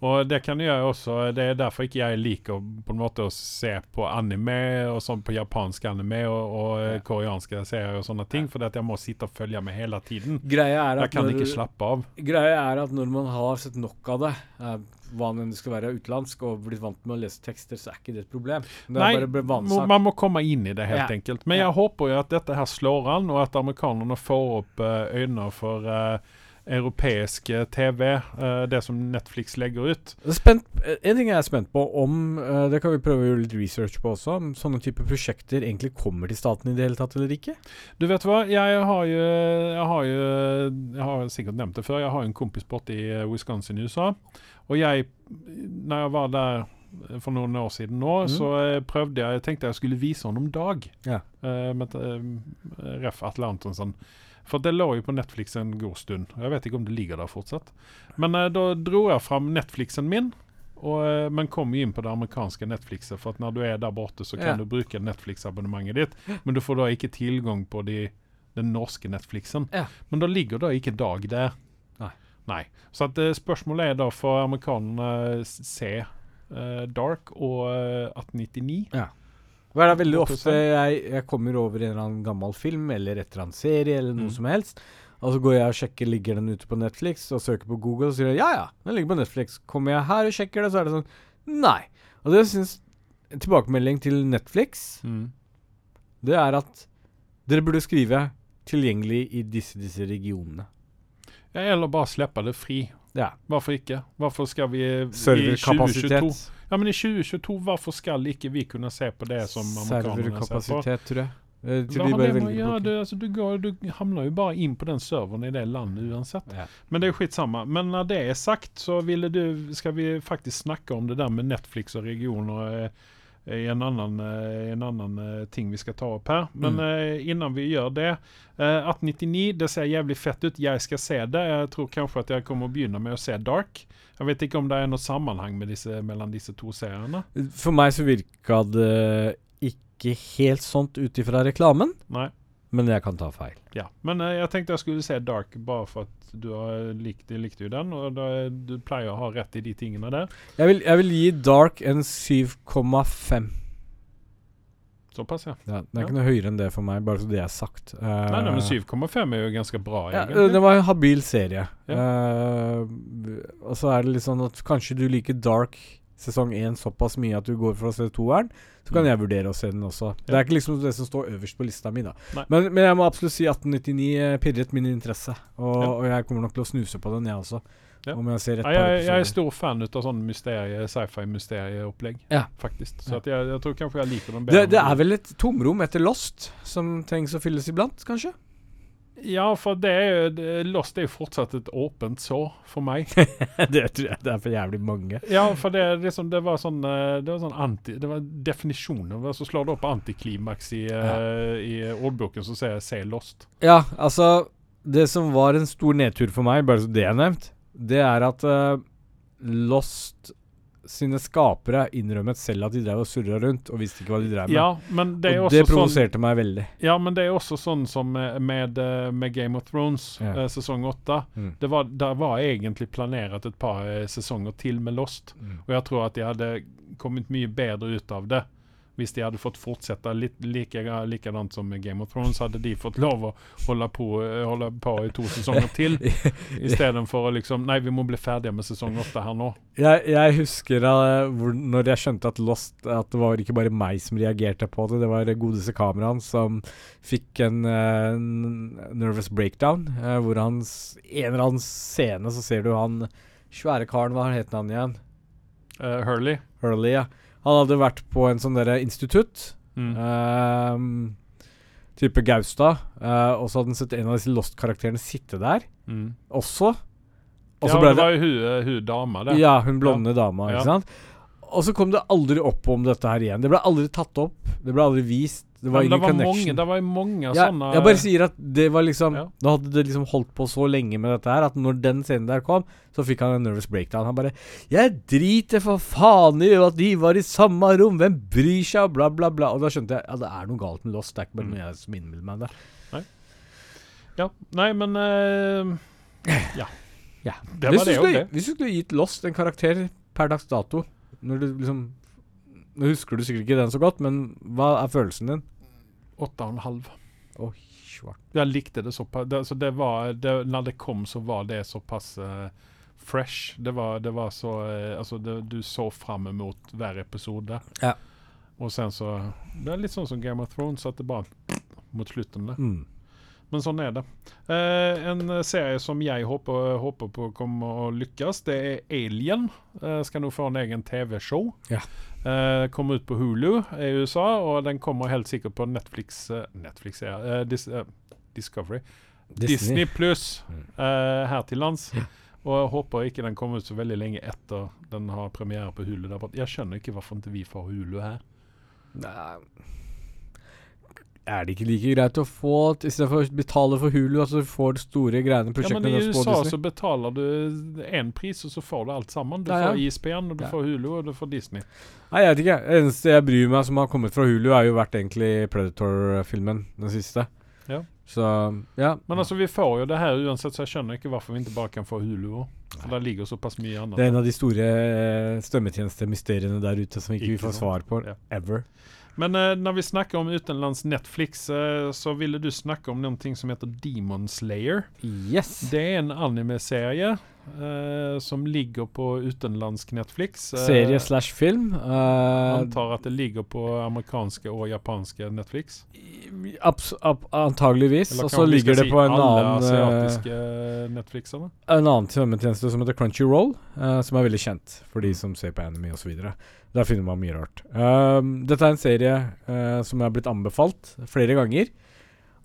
Og det kan jeg også Det er derfor ikke jeg liker på en måte å se på anime og sånn på japansk anime og, og eh, Ja. koreanske serier og sånne ting, fordi at jeg må sitte og følge med hele tiden. Greia er Jeg at kan når, ikke slappe av. greia er at når man har sett nok av det, eh, hva enn det skal være utenlandsk, og blitt vant med å lese tekster, så er ikke det et problem. Det Nei, man må komme inn i det, helt Ja. enkelt. Men Ja. jeg håper jo at dette her slår an, og at amerikanerne får opp eh, øynene for eh, europeisk TV, eh, det som Netflix legger ut. Spent, eh, en ting jeg er spent på om eh, Det kan vi prøve å gjøre litt research på også. Om sånne type prosjekter egentlig kommer til staten i det hele tatt, eller ikke. Du vet hva, jeg har jo Jeg har jo Jeg har sikkert nevnt det før, jeg har en kompis borte i Wisconsin i USA. Og jeg, når jeg var der for noen år siden nå, mm. så prøvde jeg tenkte jeg skulle vise honom Dag. Ja. Uh, med uh, Ref. Atle Antonsen. For det lå jo på Netflix en god stund. Jeg vet ikke om det ligger der fortsatt. Men eh, da dro jeg fram Netflixen min. Og, eh, men kom inn på det amerikanske Netflixet, for at når du er der borte, så kan Ja. du bruke Netflix-abonnementet ditt. Men du får da ikke tilgang på de, den norske Netflixen. Ja. Men da ligger da ikke Dag der. Nei. Nei. Så at, eh, spørsmålet er da for amerikanerne s- se eh, Dark og eh, 1899. Hva er det veldig ofte jeg, jeg kommer over en eller annen gammel film eller et eller annet serie eller noe Mm. som helst, og så går jeg og sjekker ligger den ute på Netflix og søker på Google og sier ja ja, den ligger på Netflix. Kommer jeg her og sjekker det, så er det sånn nei. Og det syns Tilbakemelding til Netflix, Mm. det er at dere burde skrive 'tilgjengelig i disse disse regionene'. Ja, eller bare slippe det fri. Ja. Hvorfor ikke? Hvorfor skal vi i 2022 Serverkapasitet. Ja, men i 2022, hvorfor skal ikke vi kunne se på det som amerikanerne ser på? Serverkapasitet, tror jeg. Jeg tror de bare gjøre? Du, altså, du, går, du hamner jo bare inn på den serveren i det landet uansett. Ja. Men det er skitsamma. Men når det er sagt, så ville du, skal vi faktisk snakke om det der med Netflix og regioner eh, i en annen, eh, en annen eh, ting vi skal ta opp her. Men Mm. eh, innan vi gjør det eh, 1899, det ser jævlig fett ut. Jeg skal se det. Jeg tror kanskje at jeg kommer å begynne med å se Dark. Jeg vet ikke om det er noe sammenheng med disse, mellom disse to seriene. For meg så virka det ikke helt sånt ut ifra reklamen. Nei. Men jeg kan ta feil. Ja. Men eh, jeg tenkte jeg skulle se Dark bare for at du har likt, likte jo den, og da, du pleier å ha rett i de tingene der. Jeg vil, jeg vil gi Dark en 7,5. Såpass, ja. Ja, det er Ja. ikke noe høyere enn det for meg, bare så det er sagt. Uh, Nei, nei, men 7,5 er jo ganske bra, ja, egentlig. Det var en habil serie. Eh, og så er det litt sånn at kanskje du liker Dark sesong 1 såpass mye at du går for å se toeren. Så kan Mm. jeg vurdere å se den også. Det er ikke liksom det som står øverst på lista mi, da. Men, men jeg må absolutt si 1899 eh, pirret min interesse. Og, Ja. og jeg kommer nok til å snuse på den, jeg også. Ja. Om jeg ser et Ja, jeg, jeg er stor fan av sånn mysterie, sci-fi-mysterieopplegg, Ja. faktisk. Så Ja. jeg, jeg tror kanskje jeg liker den bedre. Det, det er vel et tomrom etter Lost som trengs å fylles iblant, kanskje? Ja, for det er Lost er jo fortsatt et åpent sår for meg. (laughs) det tror jeg det er for jævlig mange. Ja, for det, liksom, det var sånn eh, Det var sånn anti Det var definisjonen. Så slår det opp antiklimaks i, eh, i ordboken, så sier jeg 'se Lost'. Ja, altså Det som var en stor nedtur for meg, bare så det er nevnt, det er at uh, Lost sine skapere innrømmet selv at de drev og surra rundt og visste ikke hva de drev med. Ja, men det og det sånn provoserte meg veldig. Ja, men det er også sånn som med, med, eh, Game of Thrones, eh, sesong åtte. Mm. Det var, der var egentlig planert et par eh, sesonger til med Lost. Mm. Og jeg tror at de hadde kommet mye bedre ut av det hvis de hadde fått fortsette litt like, likadant som Game of Thrones. Hadde de fått lov å holde på, eh, holde på i to sesonger til, (laughs) istedenfor å liksom Nei, vi må bli ferdige med sesong åtte her nå. Jeg, jeg husker uh, hvor, når jeg skjønte at Lost At det var ikke bare meg som reagerte på det, det var godeste kameraet som fikk en, uh, nervous breakdown. uh, hvor han i En eller annen scene så ser du han svære karen, hva het han igjen? Uh, Hurley. Hurley, ja. Han hadde vært på en sånn derre institutt. Mm. Uh, type Gaustad. Uh, og så hadde han sett en av disse Lost-karakterene sitte der Mm. også. Og Ja, det var jo hun, eh, hun dama der. Ja, hun blonde dama, Ja. ikke sant? Og så kom det aldri opp om dette her igjen. Det ble aldri tatt opp. Det ble aldri vist. Det var Men det ingen var connection. mange, det var mange ja, sånne jeg bare sier at det var liksom Ja. Da hadde det liksom holdt på så lenge med dette her at når den scenen der kom, så fikk han en nervous breakdown. Han bare 'Jeg driter for faen i at de var i samme rom, hvem bryr seg?' bla, bla, bla. Og da skjønte jeg ja, det er noe galt med Lost. Det er ikke bare Mm. noe jeg som innbiller meg det. Nei. Ja. Nei, men uh, Ja. (laughs) Ja. Det hvis, var du det jo, skulle, det. hvis du skulle gitt Lost en karakter per dags dato Når du liksom Nå husker du sikkert ikke den så godt, men hva er følelsen din? Åtte og en halv. Svart. Jeg likte det såpass. Det, så det var, det, når det kom, så var det såpass uh, fresh. Det var, det var så uh, Altså, det, du så fram mot hver episode. Ja. Og sen så Det er litt sånn som Game of Thrones, at det bare mot slutten der. Mm. Men sånn er det. Eh, en serie som jeg håper, håper på kommer å lykkes, det er Alien. Eh, skal nå få en egen TV-show. Ja. Eh, kommer ut på Hulu i USA, og den kommer helt sikkert på Netflix eh, Netflix, ja. Eh, Dis, eh, Discovery. Disney pluss Mm. eh, her til lands. Ja. Og jeg håper ikke den kommer ut så veldig lenge etter den har premiere på Hulu. Der. Jeg skjønner ikke hvorfor ikke vi får Hulu her. Nei. Er det ikke like greit å få Istedenfor å betale for Hulu, altså får store greiene prosjektene Ja, men I USA så betaler du én pris, og så får du alt sammen. Du Ja, ja. får ISPN, og du Ja. får Hulu, og du får Disney. Nei, jeg vet ikke. Det eneste jeg bryr meg som har kommet fra Hulu, er jo vært egentlig Predator-filmen, den siste. Ja. Så ja. Men altså, vi får jo det her uansett, så jeg skjønner ikke hvorfor vi ikke bare kan få Hulu òg. For der ligger såpass mye annet. Det er en av de store eh, strømmetjenestemysteriene der ute som ikke vi Ikke får svar på ever. Men eh, når vi snakker om utenlands Netflix, eh, så ville du snakke om noe som heter Demon Slayer. Yes. Det er en anime-serie eh, som ligger på utenlandsk Netflix. Eh, Serie slash film. eh, Antar at det ligger på amerikanske og japanske Netflix. abs ab antageligvis. Og så ligger det si på en annen eh, asiatiske Netflixene. En annen strømmetjeneste som heter Crunchyroll, eh, som er veldig kjent for de som ser på anime osv. Der finner man mye rart. Dette er en serie eh, som er blitt anbefalt flere ganger.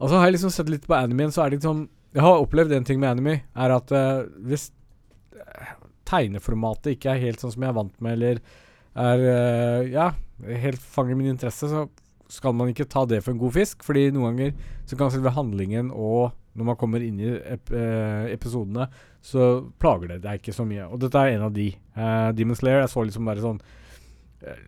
Og så har jeg liksom sett litt på animen, så er det liksom Jeg har opplevd en ting med anime, er at uh, hvis eh, tegneformatet ikke er helt sånn som jeg er vant med, eller er eh, Ja, helt fanger min interesse, så skal man ikke ta det for en god fisk. Fordi noen ganger så kan selve handlingen og når man kommer inn i ep eh, episodene, så plager det deg ikke så mye. Og dette er en av de. Uh, Demon Slayer jeg så liksom bare sånn uh,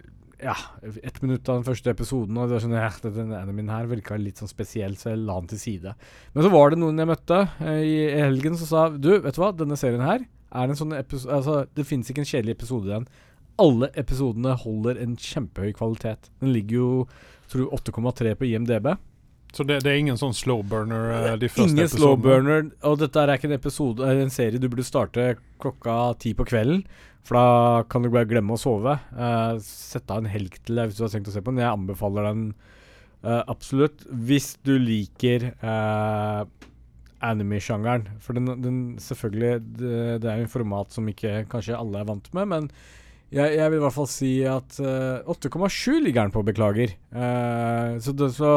ja, ett minutt av den første episoden, og det var sånn ja, denne min her virka litt sånn spesiell, så jeg la den til side. Men så var det noen jeg møtte i i helgen som sa Du, vet du hva, denne serien her er en sånn episode Altså, det finnes ikke en kjedelig episode i den. Alle episodene holder en kjempehøy kvalitet. Den ligger jo tror du 8,3 på IMDb. Så det, det er ingen sånn slow burner Uh, de første Ingen slow burner. Og dette er ikke en episode eh, En serie du burde starte klokka ti på kvelden. For da kan du bare glemme å sove. Uh, Sette av en helg til deg hvis du har tenkt å se på den. Jeg anbefaler den uh, absolutt. Hvis du liker uh, anime-sjangeren. For den, den selvfølgelig det, det er jo en format som ikke kanskje alle er vant med, men jeg, jeg vil i hvert fall si at uh, 8,7 ligger den på, beklager. Uh, så, det, så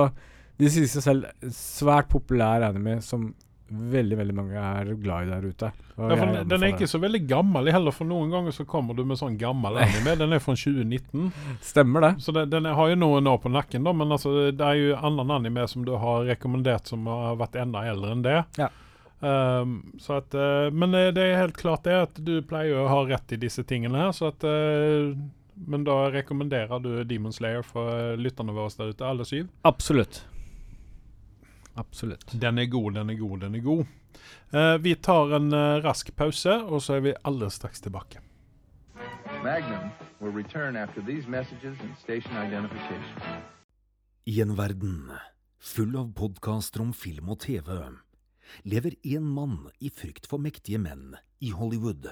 de sier seg selv svært populær anime som veldig veldig mange er glad i der ute. Ja, den, den er ikke så veldig gammel heller, for noen ganger så kommer du med sånn gammel (laughs) anime. Den er fra 2019. Stemmer det. Så den er- har jo noen år på nakken, da, men altså, det er jo annen anime som du har rekommendert som har vært enda eldre enn det. Ja. Um, så at, uh, men eh, det er helt klart det at du pleier å ha rett i disse tingene her, så at uh, Men da rekommenderer du Demon Slayer for lytterne våre der ute, alle syv? Absolutt. Absolutt. Den er god, den er god, den er god. Eh, vi tar en eh, rask pause, og så er vi aller straks tilbake. Magnum will return after these messages and station identification. I en verden full av podkaster om film og TV lever en mann i frykt for mektige menn i Hollywood.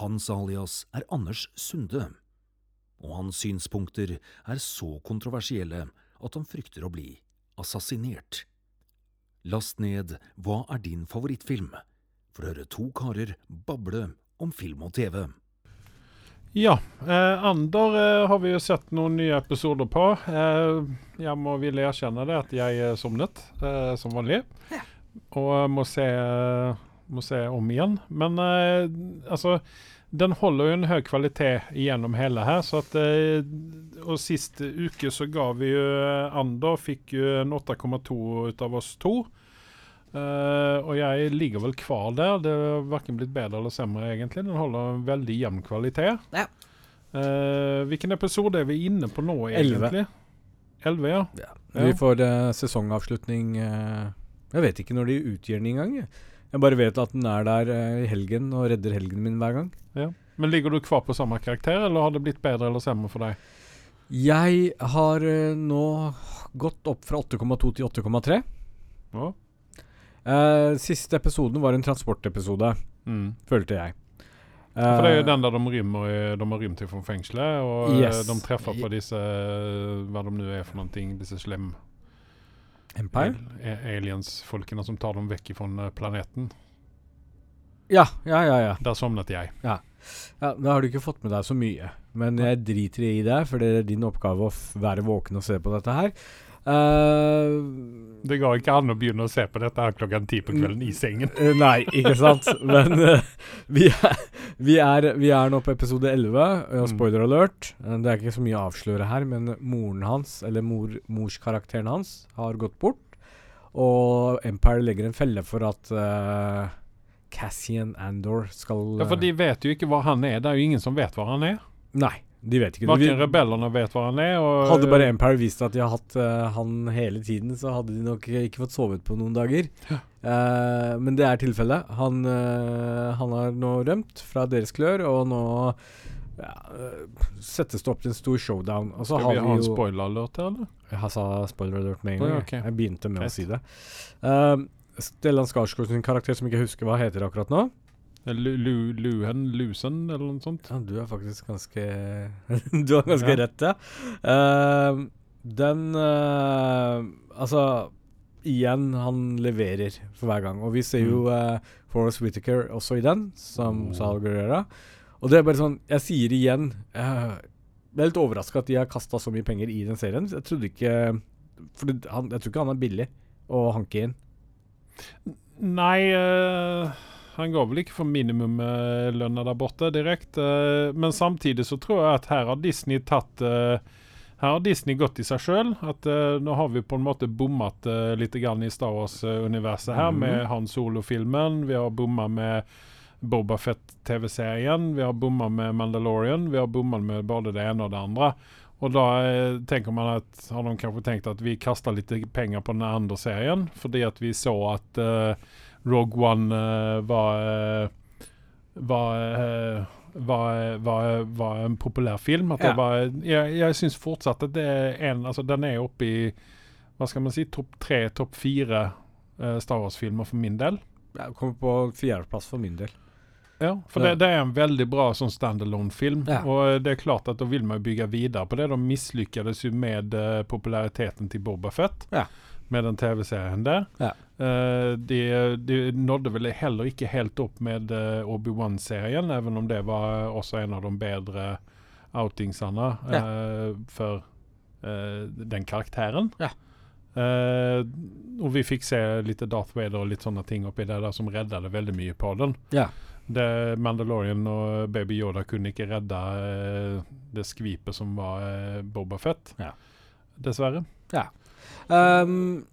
Hans alias er Anders Sunde, og hans synspunkter er så kontroversielle at han frykter å bli assassinert. Last ned Hva er din favorittfilm? for å høre to karer bable om film og TV. Ja, eh, Ander eh, har vi jo sett noen nye episoder på. Eh, jeg må ville erkjenne det at jeg eh, sovnet, eh, som vanlig. Og eh, må se, må se om igjen. Men eh, altså Den holder jo en høy kvalitet gjennom hele her. så at eh, Og sist uke så ga vi jo eh, Ander fikk jo en 8,2 ut av oss to. Uh, og jeg ligger vel kvar der. Det har verken blitt bedre eller semre, egentlig. Den holder en veldig jevn kvalitet. Ja. Uh, hvilken episode er vi inne på nå, egentlig? Elleve, ja. Ja. Ja. Vi får uh, sesongavslutning Jeg vet ikke når de utgir den engang. Jeg. bare vet at den er der eh, i helgen og redder helgen min hver gang. Men ligger du kvar på samme karakter, eller har det blitt bedre eller samme for deg? Jeg har eh, nå gått opp fra 8,2 til 8,3. Ja. Eh, siste episoden var en transportepisode, Mm. følte jeg. For det er jo den der de rymmer De har rymt fra fengselet, og Yes. de treffer på disse Hva de nå er for noe, disse slem Empire? aliens-folkene som tar dem vekk fra planeten. Ja, ja, ja. ja. Der sovnet jeg. Ja, Da har du ikke fått med deg så mye. Men jeg driter i det, for det er din oppgave å være våken og se på dette her. Eh, Det går ikke an å begynne å se på dette her klokken ti på kvelden i sengen. Eh, Nei, ikke sant? (laughs) Men uh, vi, er, vi, er, vi er nå på episode 11, og Mm. spoiler alert. Det er ikke så mye å avsløre her, men moren hans, eller mor, morskarakteren hans, har gått bort. Og Empire legger en felle for at uh, Cassian Andor skal Ja, For de vet jo ikke hva han er. Det er jo ingen som vet hva han er. Nei, de vet ikke. Verken rebellene vet hva han er. Og, Hadde bare Empire vist at de har hatt uh, han hele tiden, så hadde de nok ikke fått sovet på noen dager. Uh, men det er tilfellet. Han, uh, han har nå rømt fra deres klør, og nå ja, settes det opp til en stor showdown. Og så Skal har vi vi ha en spoiler-alert, eller? Jeg sa spoiler alert med en gang. Oh, jeg. Jeg begynte med Greit. å si det. Stellan Skarsgård sin karakter, som ikke husker hva heter akkurat nå. Lu, lu, Luhen? Lusen, eller noe sånt? Ja, du er faktisk ganske (laughs) Du har ganske Ja. rett, ja. Uh, den uh, Altså, igjen, han leverer for hver gang. Og vi ser jo uh, Forrest Whittaker også i den, som Oh. Sal Guerrera. Og det er bare sånn Jeg sier igjen uh, Jeg er litt overraska at de har kasta så mye penger i den serien. Jeg trodde ikke For det, han, jeg tror ikke han er billig å hanke inn. Nei, eh, han går vel ikke for minimumlønna der borte direkte. eh, men samtidig så tror jeg at her har Disney tatt eh, Her har Disney gått i seg sjøl. At eh, nå har vi på en måte bommet uh, litt i Star Wars-universet her mm. med Han Solo-filmen. Vi har bomma med Boba Fett-TV-serien, vi har bomma med Mandalorian, vi har bomma med både det ene og det andre. Og da tenker man at har de kanskje tenkt at vi kaster litt penger på den andre serien, fordi at vi så at eh, Rogue One eh, var eh, var, eh, var, var, var en populær film. At Ja. det var, jeg jeg syns fortsatt at det er en altså Den er oppe i hva skal man si, topp tre, topp fire uh, Star Wars-filmer for min del. Jeg kommer på fjerdeplass for min del. Ja, for Ja. det, det er en veldig bra sånn standalone-film. Ja. Og det er klart at da vil man bygge videre på det. De mislykkes jo med uh, populariteten til Boba Fett. Ja. Med den TV-serien der. Ja. Uh, de, de nådde vel heller ikke helt opp med uh, Obi-Wan-serien, even om det var også en av de bedre outingsene eh, for eh, den karakteren. Ja. Og vi fikk se litt Darth Vader og litt sånne ting oppi det der som reddet veldig mye på den. Ja. Det Mandalorian og Baby Yoda kunne ikke redde det skvipet som var Boba Fett. Ja. Dessverre. Um,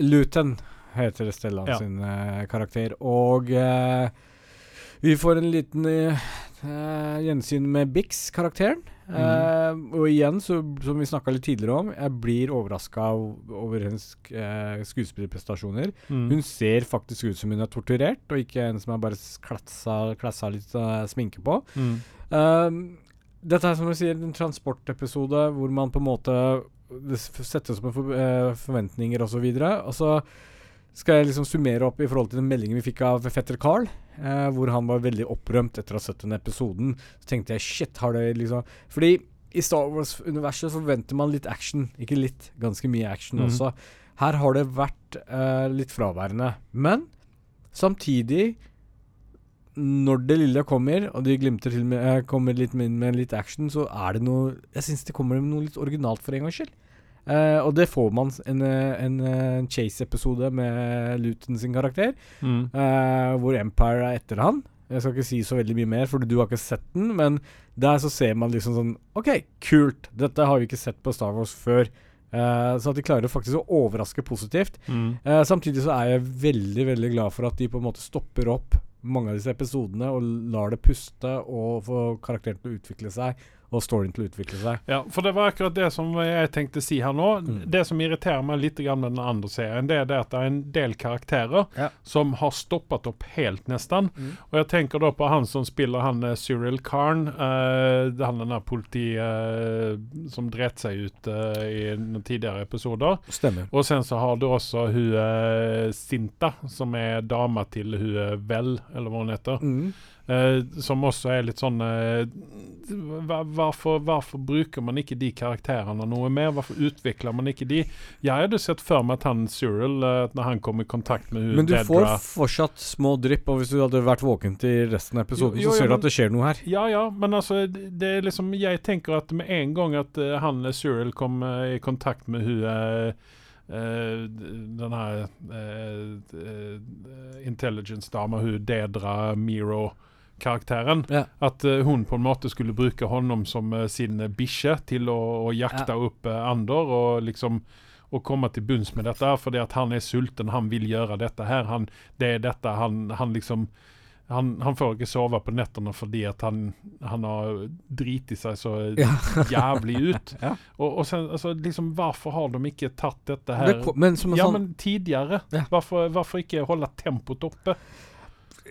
Luton heter Stellan Ja. sin uh, karakter. Og uh, vi får en liten eh, gjensyn med Bix-karakteren. Eh, og igjen, så, som vi snakka litt tidligere om, jeg blir overraska over hennes skuespillerprestasjoner. Mm. Hun ser faktisk ut som hun er torturert, og ikke en som er bare klassa litt sminke på. Mm. Um, dette er som du sier, en transportepisode hvor man på en måte Det settes opp med eh, forventninger osv. Og, så skal jeg liksom summere opp i forhold til den meldingen vi fikk av fetter Carl, eh, hvor han var veldig opprømt etter å ha sett den episoden. Så tenkte jeg shit, har det liksom Fordi i Star Wars-universet forventer man litt action. Ikke litt, ganske mye action Mhm. også. Her har det vært eh, litt fraværende. Men samtidig når det lille kommer, og de glimter til med, eh, kommer litt med, med litt action, så er det noe Jeg syns det kommer noe litt originalt for en gangs skyld. Eh, og det får man en, eh, en, eh, en Chase-episode med Luton sin karakter, Mm. uh, hvor Empire er etter han. Jeg skal ikke si så veldig mye mer, for du har ikke sett den, men der så ser man liksom sånn OK, kult! Dette har vi ikke sett på Star Wars før. Uh, så at de klarer faktisk å overraske positivt. Mm. Eh, samtidig så er jeg veldig veldig glad for at de på en måte stopper opp mange av disse episodene og lar det puste og få karakteren til å utvikle seg og storyen til å utvikle seg. Ja, for det var akkurat det som jeg tenkte si her nå. Mm. Det som irriterer meg litt med den andre serien, det er det at det er en del karakterer Ja. som har stoppet opp helt, nesten. Mm. Og jeg tenker da på han som spiller han eh, Cyril Karn. uh, han den der politi uh, som dret seg ut uh, i noen tidligere episoder. Stemmer. Og sen så har du også hun Sinta, som er dama til hun Vel, eller hva hun heter. Mm. Eh, som også er litt sånn uh, hvorfor, hvorfor bruker man ikke de karakterene noe mer? Hvorfor utvikler man ikke de? Jeg hadde sett for meg at han Cyril, uh, når han kom i kontakt med Men du får Dedra fortsatt små drypp, og hvis du hadde vært våken til resten av episoden, Jo, jo, så ser du at det skjer noe her. Ja, ja, men altså det er liksom Jeg tenker at med en gang at han Cyril kom i kontakt med hun Uh, den her uh, uh, intelligence-dama, hun Dedra Miro-karakteren. Ja. At uh, hun på en måte skulle bruke honom som uh, sin eh, bikkje til å, å jakte opp uh, Ander og liksom å komme til bunns med dette, fordi at han er sulten, han vil gjøre dette her. Han, det er dette han, han liksom han, han får ikke sove på nettene fordi at han, han har driti seg så Ja. (laughs) jævlig ut. Ja. Og, og sen, altså, liksom, hvorfor har de ikke tatt dette her Det men som Ja, sånn men tidligere. Ja. Hvorfor, hvorfor ikke holde tempoet oppe?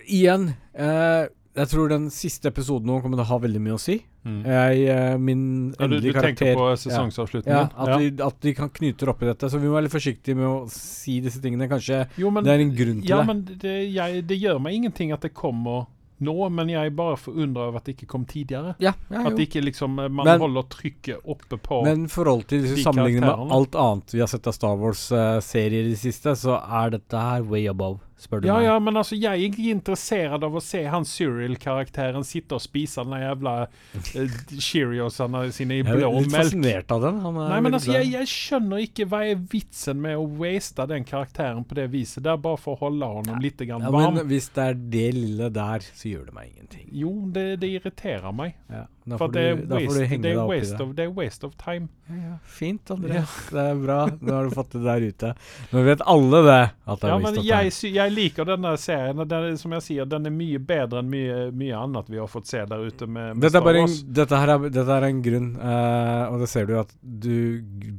Igjen, eh, jeg tror den siste episoden nå kommer til å ha veldig mye å si. Jeg, eh, min Ja, du, du endelige tenker karakter på Ja, at, at, De, at de kan knyte opp i dette. Så vi må være litt forsiktige med å si disse tingene. Kanskje Jo, men, det er en grunn til ja, det. men det, jeg, det gjør meg ingenting at det kommer nå, men jeg er bare forundra over at det ikke kom tidligere. Ja, ja, At ikke liksom eh, man Men- holder trykket oppe på Men i forhold til de sammenlignet med alt annet vi har sett av Star Wars-serier i det siste, så er dette her way above, spør du Ja, meg. ja, men altså jeg er ikke interessert av å se han Cyril-karakteren sitte og spise den jævla uh, Cheeriosene sine i blå melk. Jeg er litt melk. fascinert av den. Han Nei, men altså, jeg, jeg skjønner ikke hva er vitsen med å waste den karakteren på det viset. Det er bare for å holde honom litt grann ja, varm. men hvis det er det lille der, så gjør det meg ingenting. Jo, det, det irriterer meg. Ja. Da får det du, da får du henge deg opp i det. of, det er waste of time. Ja, ja. Fint, André. Det er bra. Nå har du fått det der ute. Nå vet alle det. At det er Ja, waste men of jeg, time. jeg liker denne serien. Den, som jeg sier, den er mye bedre enn mye, mye annet vi har fått se der ute med, med Dette er, en, dette, er, dette er en grunn, uh, og det ser du at du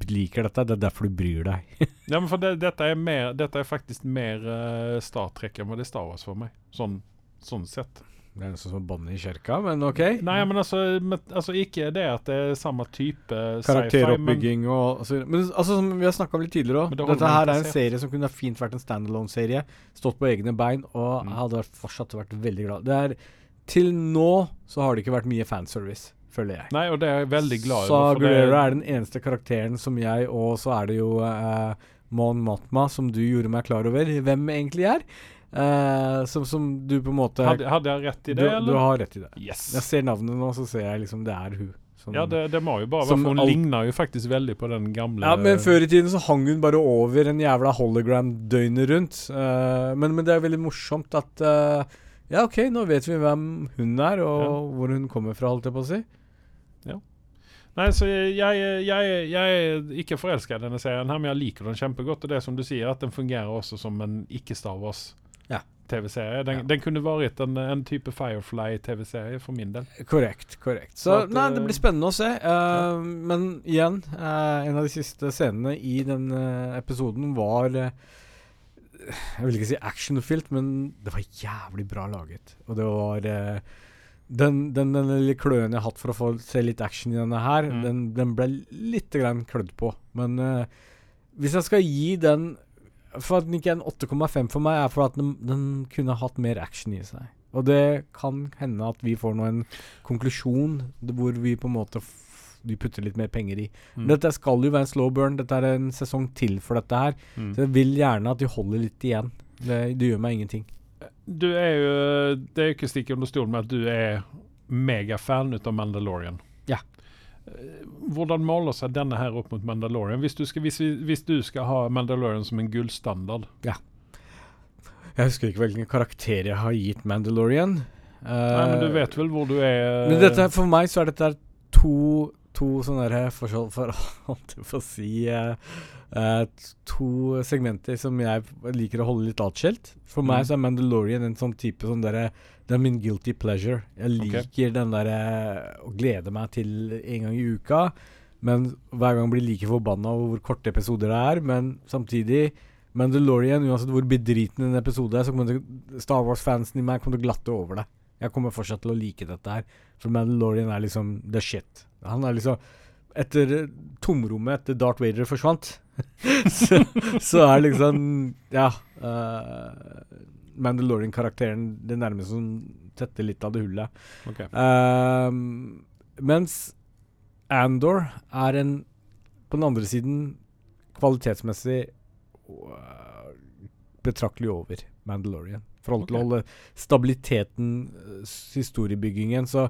liker dette. Det er derfor du bryr deg. (laughs) Ja, men for det, dette, er mer, dette er faktisk mer uh, Star Trek enn det er Star Wars for meg. Sånn, sånn sett. Det er nesten som bånd i kirka, men ok. Nei, men altså, men, altså Ikke det at det er samme type sci-fi, men Karakteroppbygging og altså, Men altså, som vi har snakka om litt tidligere òg, det dette her er en serie som kunne fint vært en standalone-serie. Stått på egne bein, og Mm. hadde vært, fortsatt vært veldig glad. Det er Til nå så har det ikke vært mye fanservice, føler jeg. Nei, og det er jeg veldig glad for det- er den eneste karakteren som jeg, og så er det jo eh, Mon Matma, som du gjorde meg klar over hvem egentlig er. Eh, som, som du på en måte hadde, hadde jeg rett i du, det, du eller? har rett i det. Yes. Jeg ser navnet nå, så ser jeg liksom det er hun. Som, Ja, det, det må jo bare være for hun ligner jo faktisk veldig på den gamle Ja, men før i tiden så hang hun bare over en jævla hologram døgnet rundt. Uh, men, men det er veldig morsomt at uh, Ja, OK, nå vet vi hvem hun er, og Ja. hvor hun kommer fra, holdt jeg på å si. Nei, så jeg, jeg, jeg, jeg er ikke forelska i denne serien, her, men jeg liker den kjempegodt. Og det er som du sier, at den fungerer også som en ikke-Star Ja. Wars-TV-serie. Den, Ja. den kunne vært en, en type Firefly-TV-serie for min del. Korrekt. korrekt. Så Så at, nei, det eh, blir spennende å se. eh, Men igjen, uh, en av de siste scenene i den eh, episoden var eh, Jeg vil ikke si actionfylt, men det var jævlig bra laget. Og det var eh, den, den, den lille kløen jeg har hatt for å få se litt action i denne her, Mm. den, den ble litt grann klødd på. Men uh, hvis jeg skal gi den For at den ikke er en 8,5 for meg, er for at den, den kunne hatt mer action i seg. Og det kan hende at vi får nå en konklusjon hvor vi på en måte vi putter litt mer penger i. Mm. Dette skal jo være en slow burn. Dette er en sesong til for dette her. Mm. Så jeg vil gjerne at de holder litt igjen. Det, det gjør meg ingenting. Du er jo Det er jo ikke stikk under stolen med at du er megafan ut av Mandalorian. Ja. Eh, Hvordan måler seg denne her opp mot Mandalorian? Hvis du skal, hvis, hvis du skal ha Mandalorian som en gullstandard Jeg husker ikke hvilken karakter jeg har gitt Mandalorian. Nei, men du vet vel hvor du er Men dette, for meg så er dette to, to sånne forskjell For alt du får å si eh, eh, To segmenter som jeg liker å holde litt atskilt. For meg Mm. så er Mandalorian en sånn type sånn derre Det er min guilty pleasure. Jeg liker liker den derre å glede meg til en gang i uka. Men hver gang blir like forbanna over hvor korte episoder det er. Men samtidig Mandalorian, uansett hvor bedriten en episode er, så kommer Star Wars-fansen i meg kommer til å glatte over det. Jeg kommer fortsatt til å like dette her. For Mandalorian er liksom the shit. Han er liksom Etter tomrommet etter Darth Vader forsvant, (laughs) så, så er liksom Ja. Uh, Mandalorian-karakteren det nærmeste som tetter litt av det hullet. Okay. Uh, mens Andor er en På den andre siden kvalitetsmessig uh, betraktelig over Mandalorian. forhold til å okay. holde stabiliteten, øh, historiebyggingen. Så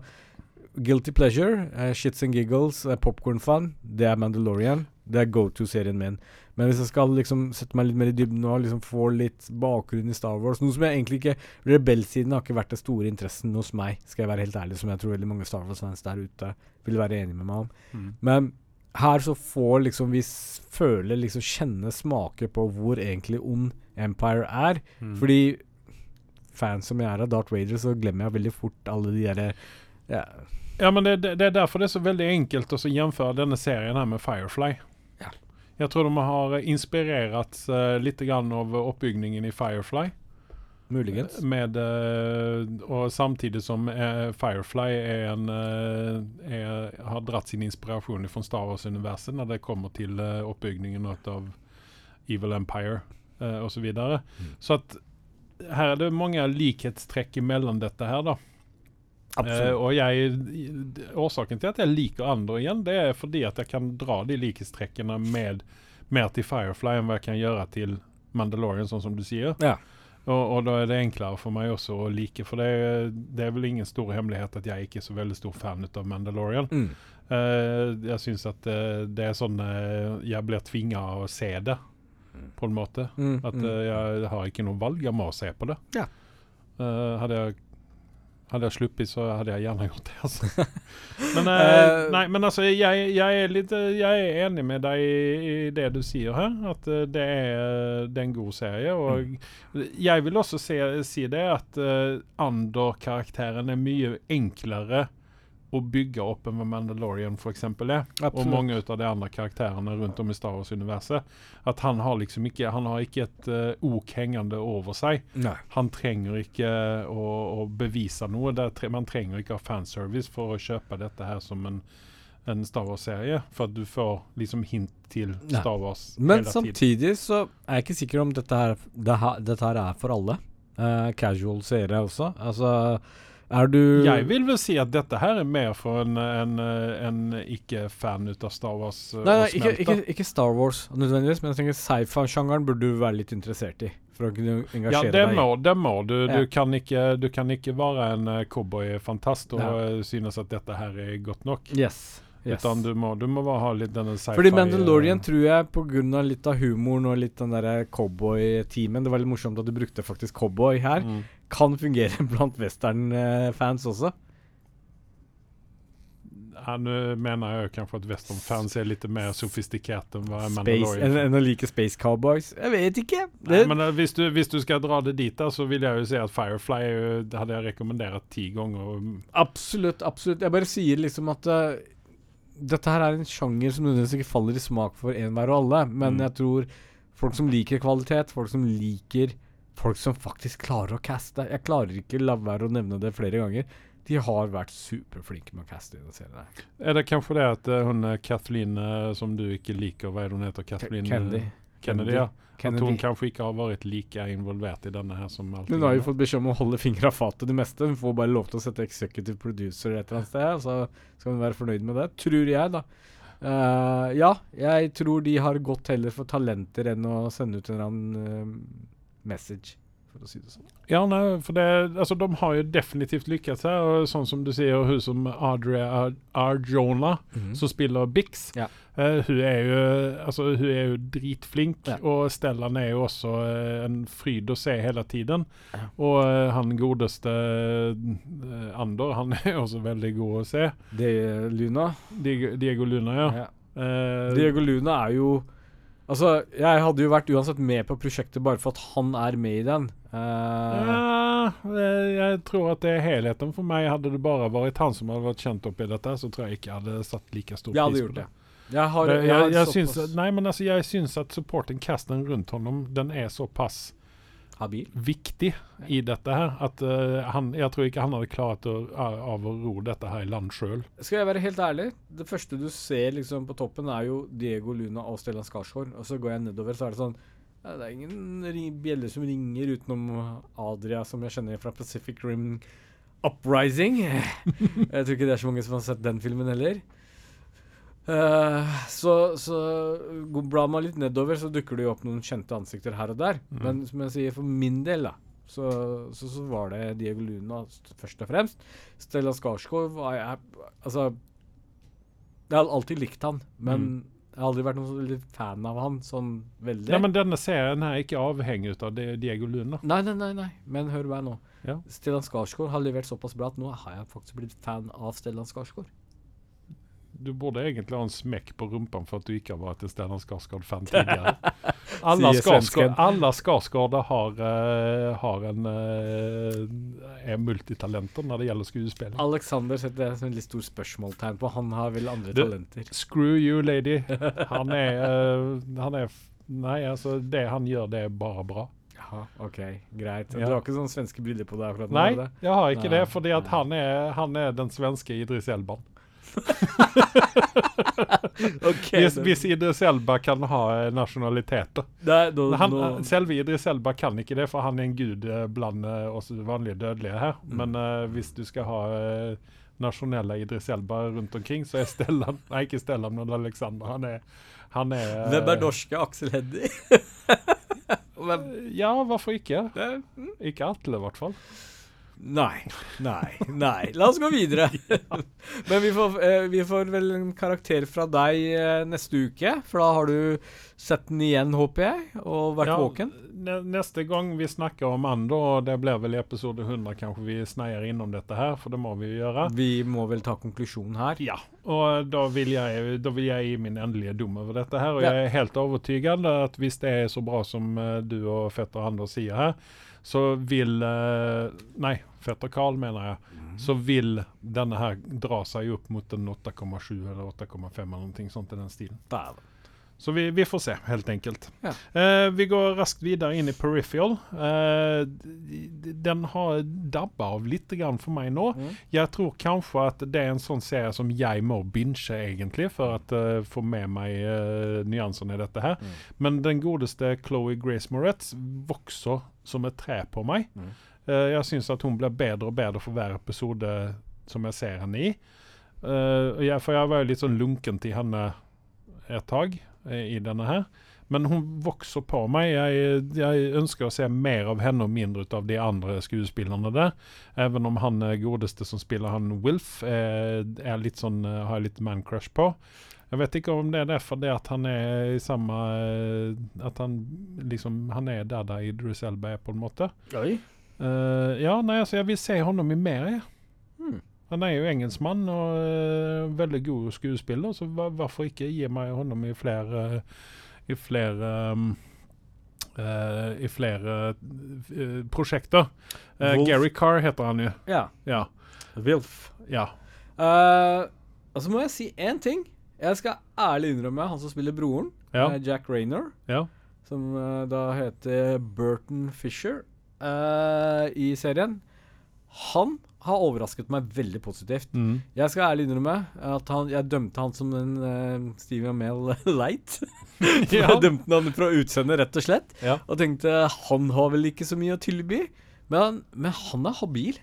Guilty Pleasure, uh, Shits and Giggles, uh, Popcorn Fun, det er Mandalorian. Det er go to-serien min. Men hvis jeg skal liksom sette meg litt mer i dybden og liksom få litt bakgrunn i Star Wars Noe som jeg egentlig ikke Rebell-siden har ikke vært den store interessen hos meg, skal jeg være helt ærlig, som jeg tror veldig mange Star Wars-fans der ute vil være enig med meg om. Mm. Men her så får liksom vi føle, liksom kjenne, smake på hvor egentlig ond Empire er. Mm. Fordi fans som jeg er av Darth Vader, så glemmer jeg veldig fort alle de derre ja, Ja, men det, det, det er derfor det er så veldig enkelt å gjenføre denne serien her med Firefly. Ja. Jeg tror de har inspirert uh, litt grann av oppbygningen i Firefly. muligens. Med, uh, og samtidig som uh, Firefly er en, uh, er, har dratt sin inspirasjon fra Star Wars-universet når det kommer til oppbyggingen av Evil Empire uh, osv. Så, videre. Mm. så at her er det mange likhetstrekk mellom dette her, da. Eh, og jeg, årsaken til at jeg liker andre igjen, det er fordi at jeg kan dra de likhetstrekkene med mer til Firefly enn hva jeg kan gjøre til Mandalorian, sånn som du sier. Ja. Og, og da er det enklere for meg også å like, for det, det er vel ingen stor hemmelighet at jeg ikke er så veldig stor fan av Mandalorian. Mm. Uh, jeg syns at uh, det er sånn uh, Jeg blir tvinga å se det, på en måte. Mm, At mm. jeg har ikke noe valg, jeg må se på det. Ja. Hadde jeg Hadde jeg sluppet, så hadde jeg gjerne gjort det. Altså. (laughs) Men, eh, Eh, nei, men altså, jeg, jeg, er litt, eh, jeg er enig med deg i, i det du sier her. At eh, det, er, det er en god serie. Og jeg vil også se, si det at uh, Andor-karakteren er mye enklere å bygge opp enn hva Mandalorian f.eks. er. Og mange av de andre karakterene rundt om i Star Wars-universet. At han har liksom ikke Han har ikke et uh, ok hengende over seg. Nei. Han trenger ikke å, å bevise noe. Tre, man trenger ikke ha fanservice for å kjøpe dette her som en, en Star Wars-serie. For at du får liksom hint til Nei. Star Wars Men hele tiden. samtidig så er jeg ikke sikker om dette her, det her, dette her er for alle. Uh, casual seere også. Altså, er du Jeg vil vel si at dette her er mer for en, en, en ikke-fan ut av Star Wars eh, Nei, nei ikke, ikke, ikke Star Wars nødvendigvis, men jeg tenker sci-fi-sjangeren burde du være litt interessert i. For å kunne Ja, engasjere det deg. må, det må du. Ja. Du, kan ikke, du kan ikke være en eh, cowboyfantast og Ja. eh, synes at dette her er godt nok. Yes. yes. Utan du må, du må bare ha litt denne sci-fi Fordi Mandalorian tror jeg pga. litt av humoren og litt den derre cowboy-teamen Det var litt morsomt at du brukte faktisk cowboy her. mm. Kan fungere (laughs) blant western-fans også. Ja, Nå mener jeg jo kanskje at westernfans er litt mer sofistikerte enn hva Space, enn enn å like Space Cowboys. Jeg vet ikke. Nei, men eh, hvis, du, hvis du skal dra det dit, da, så vil jeg jo si at Firefly det hadde jeg rekommendert ti ganger. absolutt, absolutt. Jeg bare sier liksom at uh, dette her er en sjanger som nødvendigvis ikke faller i smak for enhver og alle, men Mm. jeg tror folk som liker kvalitet, folk som liker Folk som faktisk klarer å caste Jeg klarer ikke la være å nevne det flere ganger. De har vært superflinke med å caste i denne serien. her. Er det kanskje det at eh, hun eh, Kathleen, eh, som du ikke liker, hva er hun heter? Kathleen Kennedy. Kennedy, ja. At hun kanskje ikke har vært like involvert i denne her som alltid. Hun har jo fått beskjed om å holde fingra av fatet det meste. Hun får bare lov til å sette executive producer et eller annet sted, så skal hun være fornøyd med det. Tror jeg, da. Uh, ja, jeg tror de har gått heller for talenter enn å sende ut en eller annen message, for å si det sånn. Ja, nei, for det, altså, de har jo definitivt lykkes her. Og sånn som du sier, hun som Audrey mm Arjona, som spiller Bix, Ja. uh, hun, er jo, altså, hun er jo dritflink. Ja. Og Stellan er jo også uh, en fryd å se hele tiden. Ja. Og uh, han godeste Andor, han er også veldig god å se. Det er Luna. Diego, Diego Luna, ja. Ja. Eh, Diego Luna er jo Altså, jeg hadde jo vært uansett med på prosjektet bare for at han er med i den. Uh, Ja, jeg tror at det er helheten for meg. Hadde det bare vært han som hadde vært kjent opp i dette, så tror jeg ikke jeg hadde satt like stor jeg pris på det. det. Jeg har, jeg jeg, jeg, syns, nei, men altså, jeg syns at supporting casten rundt honom Den er såpass habil. viktig i dette her at uh, han, jeg tror ikke han hadde klart å, av å ro dette her i land sjøl. Skal jeg være helt ærlig? Det første du ser liksom på toppen, er jo Diego Luna og Stellan Skarsgård. Og så går jeg nedover, så er det sånn ja, Det er ingen bjeller som ringer utenom Adria, som jeg kjenner fra Pacific Rim Uprising. (laughs) jeg tror ikke det er så mange som har sett den filmen heller. Eh, så så blar man litt nedover, så dukker det jo opp noen kjente ansikter her og der. Mm. Men som jeg sier, for min del, da, så, så, så var det Diego Luna først og fremst. Stellan Skarsgård var jeg Altså Jeg har alltid likt han, men jeg har aldri vært noen fan av han sånn veldig. Nei, men denne serien her er ikke avhengig av Diego Luna. Nei, nei, nei, nei. Men hør meg nå. Ja. Stellan Skarsgård har levert såpass bra at nå har jeg faktisk blitt fan av Stellan Skarsgård. Du borde egentlig ha en smekk på rumpen for at du ikke har vært en Stellan Skarsgård-fan tidligere. (laughs) Alle Skarsgård. Skarsgårder har, uh, har en uh, er multitalenter når det gjelder skuespilling. Alexander setter jeg som et litt stort spørsmålstegn på. Han har vel andre The, talenter. Screw you, lady. (laughs) Han er, uh, han er Nei, altså, det han gjør, det er bare bra. Jaha, OK, greit. Ja. Du har ikke sånne svenske briller på deg akkurat nå? Nei, det? jeg har ikke Nei, det, fordi at han er, han er den svenske Idris Elban. (laughs) Ok, Hvis, hvis Idris Elba kan ha nasjonaliteter. Nei, nå, Han, nå, Selve Idris Elba kan ikke det, for han er en gud eh, blant eh, oss vanlige dødelige her. Mm. Men uh, hvis du skal ha uh, nasjonelle Idris Elba rundt omkring, så er Stellan (laughs) Nei, ikke Stellan, men Alexander. Han er, han er uh, Hvem er norske Aksel Hennie? (laughs) Ja, hvorfor ikke? mm. Ikke Atle, i hvert fall. Nei, nei, nei. La oss gå videre. (laughs) Men vi får, eh, vi får vel en karakter fra deg eh, neste uke, for da har du sett den igjen, håper jeg, og vært Ja, våken. Neste gang vi snakker om andre, og det blir vel i episode 100 kanskje vi sneier innom dette her, for det må vi jo gjøre. Vi må vel ta konklusjonen her. Ja, og da vil, jeg, da vil jeg gi min endelige dom over dette her. Og Ja. jeg er helt overbevist at hvis det er så bra som eh, du og fetter Anders sier her, så vil nej, Nei, fetter Karl mener jeg. Så vil denne her dra seg opp mot en 8,7 eller 8,5 eller noe sånt i den stilen. Dæven. Så vi, vi får se, helt enkelt. Ja. Eh, vi går raskt videre inn i Peripheral. Eh, den har dabba av litt grann for meg nå. Mm. Jeg tror kanskje at det er en sånn serie som jeg må binge, egentlig, for å få med meg uh, nyansene i dette her. Mm. Men den godeste Chloé Grace Moretz vokser som et tre på meg. Mm. Eh, jeg syns at hun blir bedre og bedre for hver episode som jeg ser henne i. Uh, jeg, for jeg var jo litt sånn lunken til henne et tag eh, i denne her. Men hun vokser på meg. Jeg, jeg ønsker å se mer av henne og mindre ut av de andre skuespillerne der. Even om han eh, godeste som spiller han Wilf, er, er litt sånn, eh, har jeg litt man-crush på. Jeg vet ikke om det er derfor det at han er i samme eh, At han liksom Han er der der Idris Elba er, på en måte. Oi. Uh, ja, nei, altså jeg vil se honom i mer. jeg. Hmm. Han er jo engelskmann og uh, veldig god skuespiller, så hva- hvorfor ikke gi meg honom i flere I flere um, uh, I flere uh, prosjekter. Gary Carr heter han jo. Ja. Ja. Wilf. ja. Uh, og så må jeg si én ting. Jeg skal ærlig innrømme han som spiller broren, Ja. Jack Raynor, ja. som da heter Burton Fisher i serien. Han har overrasket meg veldig positivt. Mm. Jeg skal ærlig innrømme at han, jeg dømte han som en uh, Stevie Amell (laughs) light. (laughs) Ja. Jeg dømte han fra utseendet, rett og slett. Ja. Og tenkte han har vel ikke så mye å tilby. Men han, men han er habil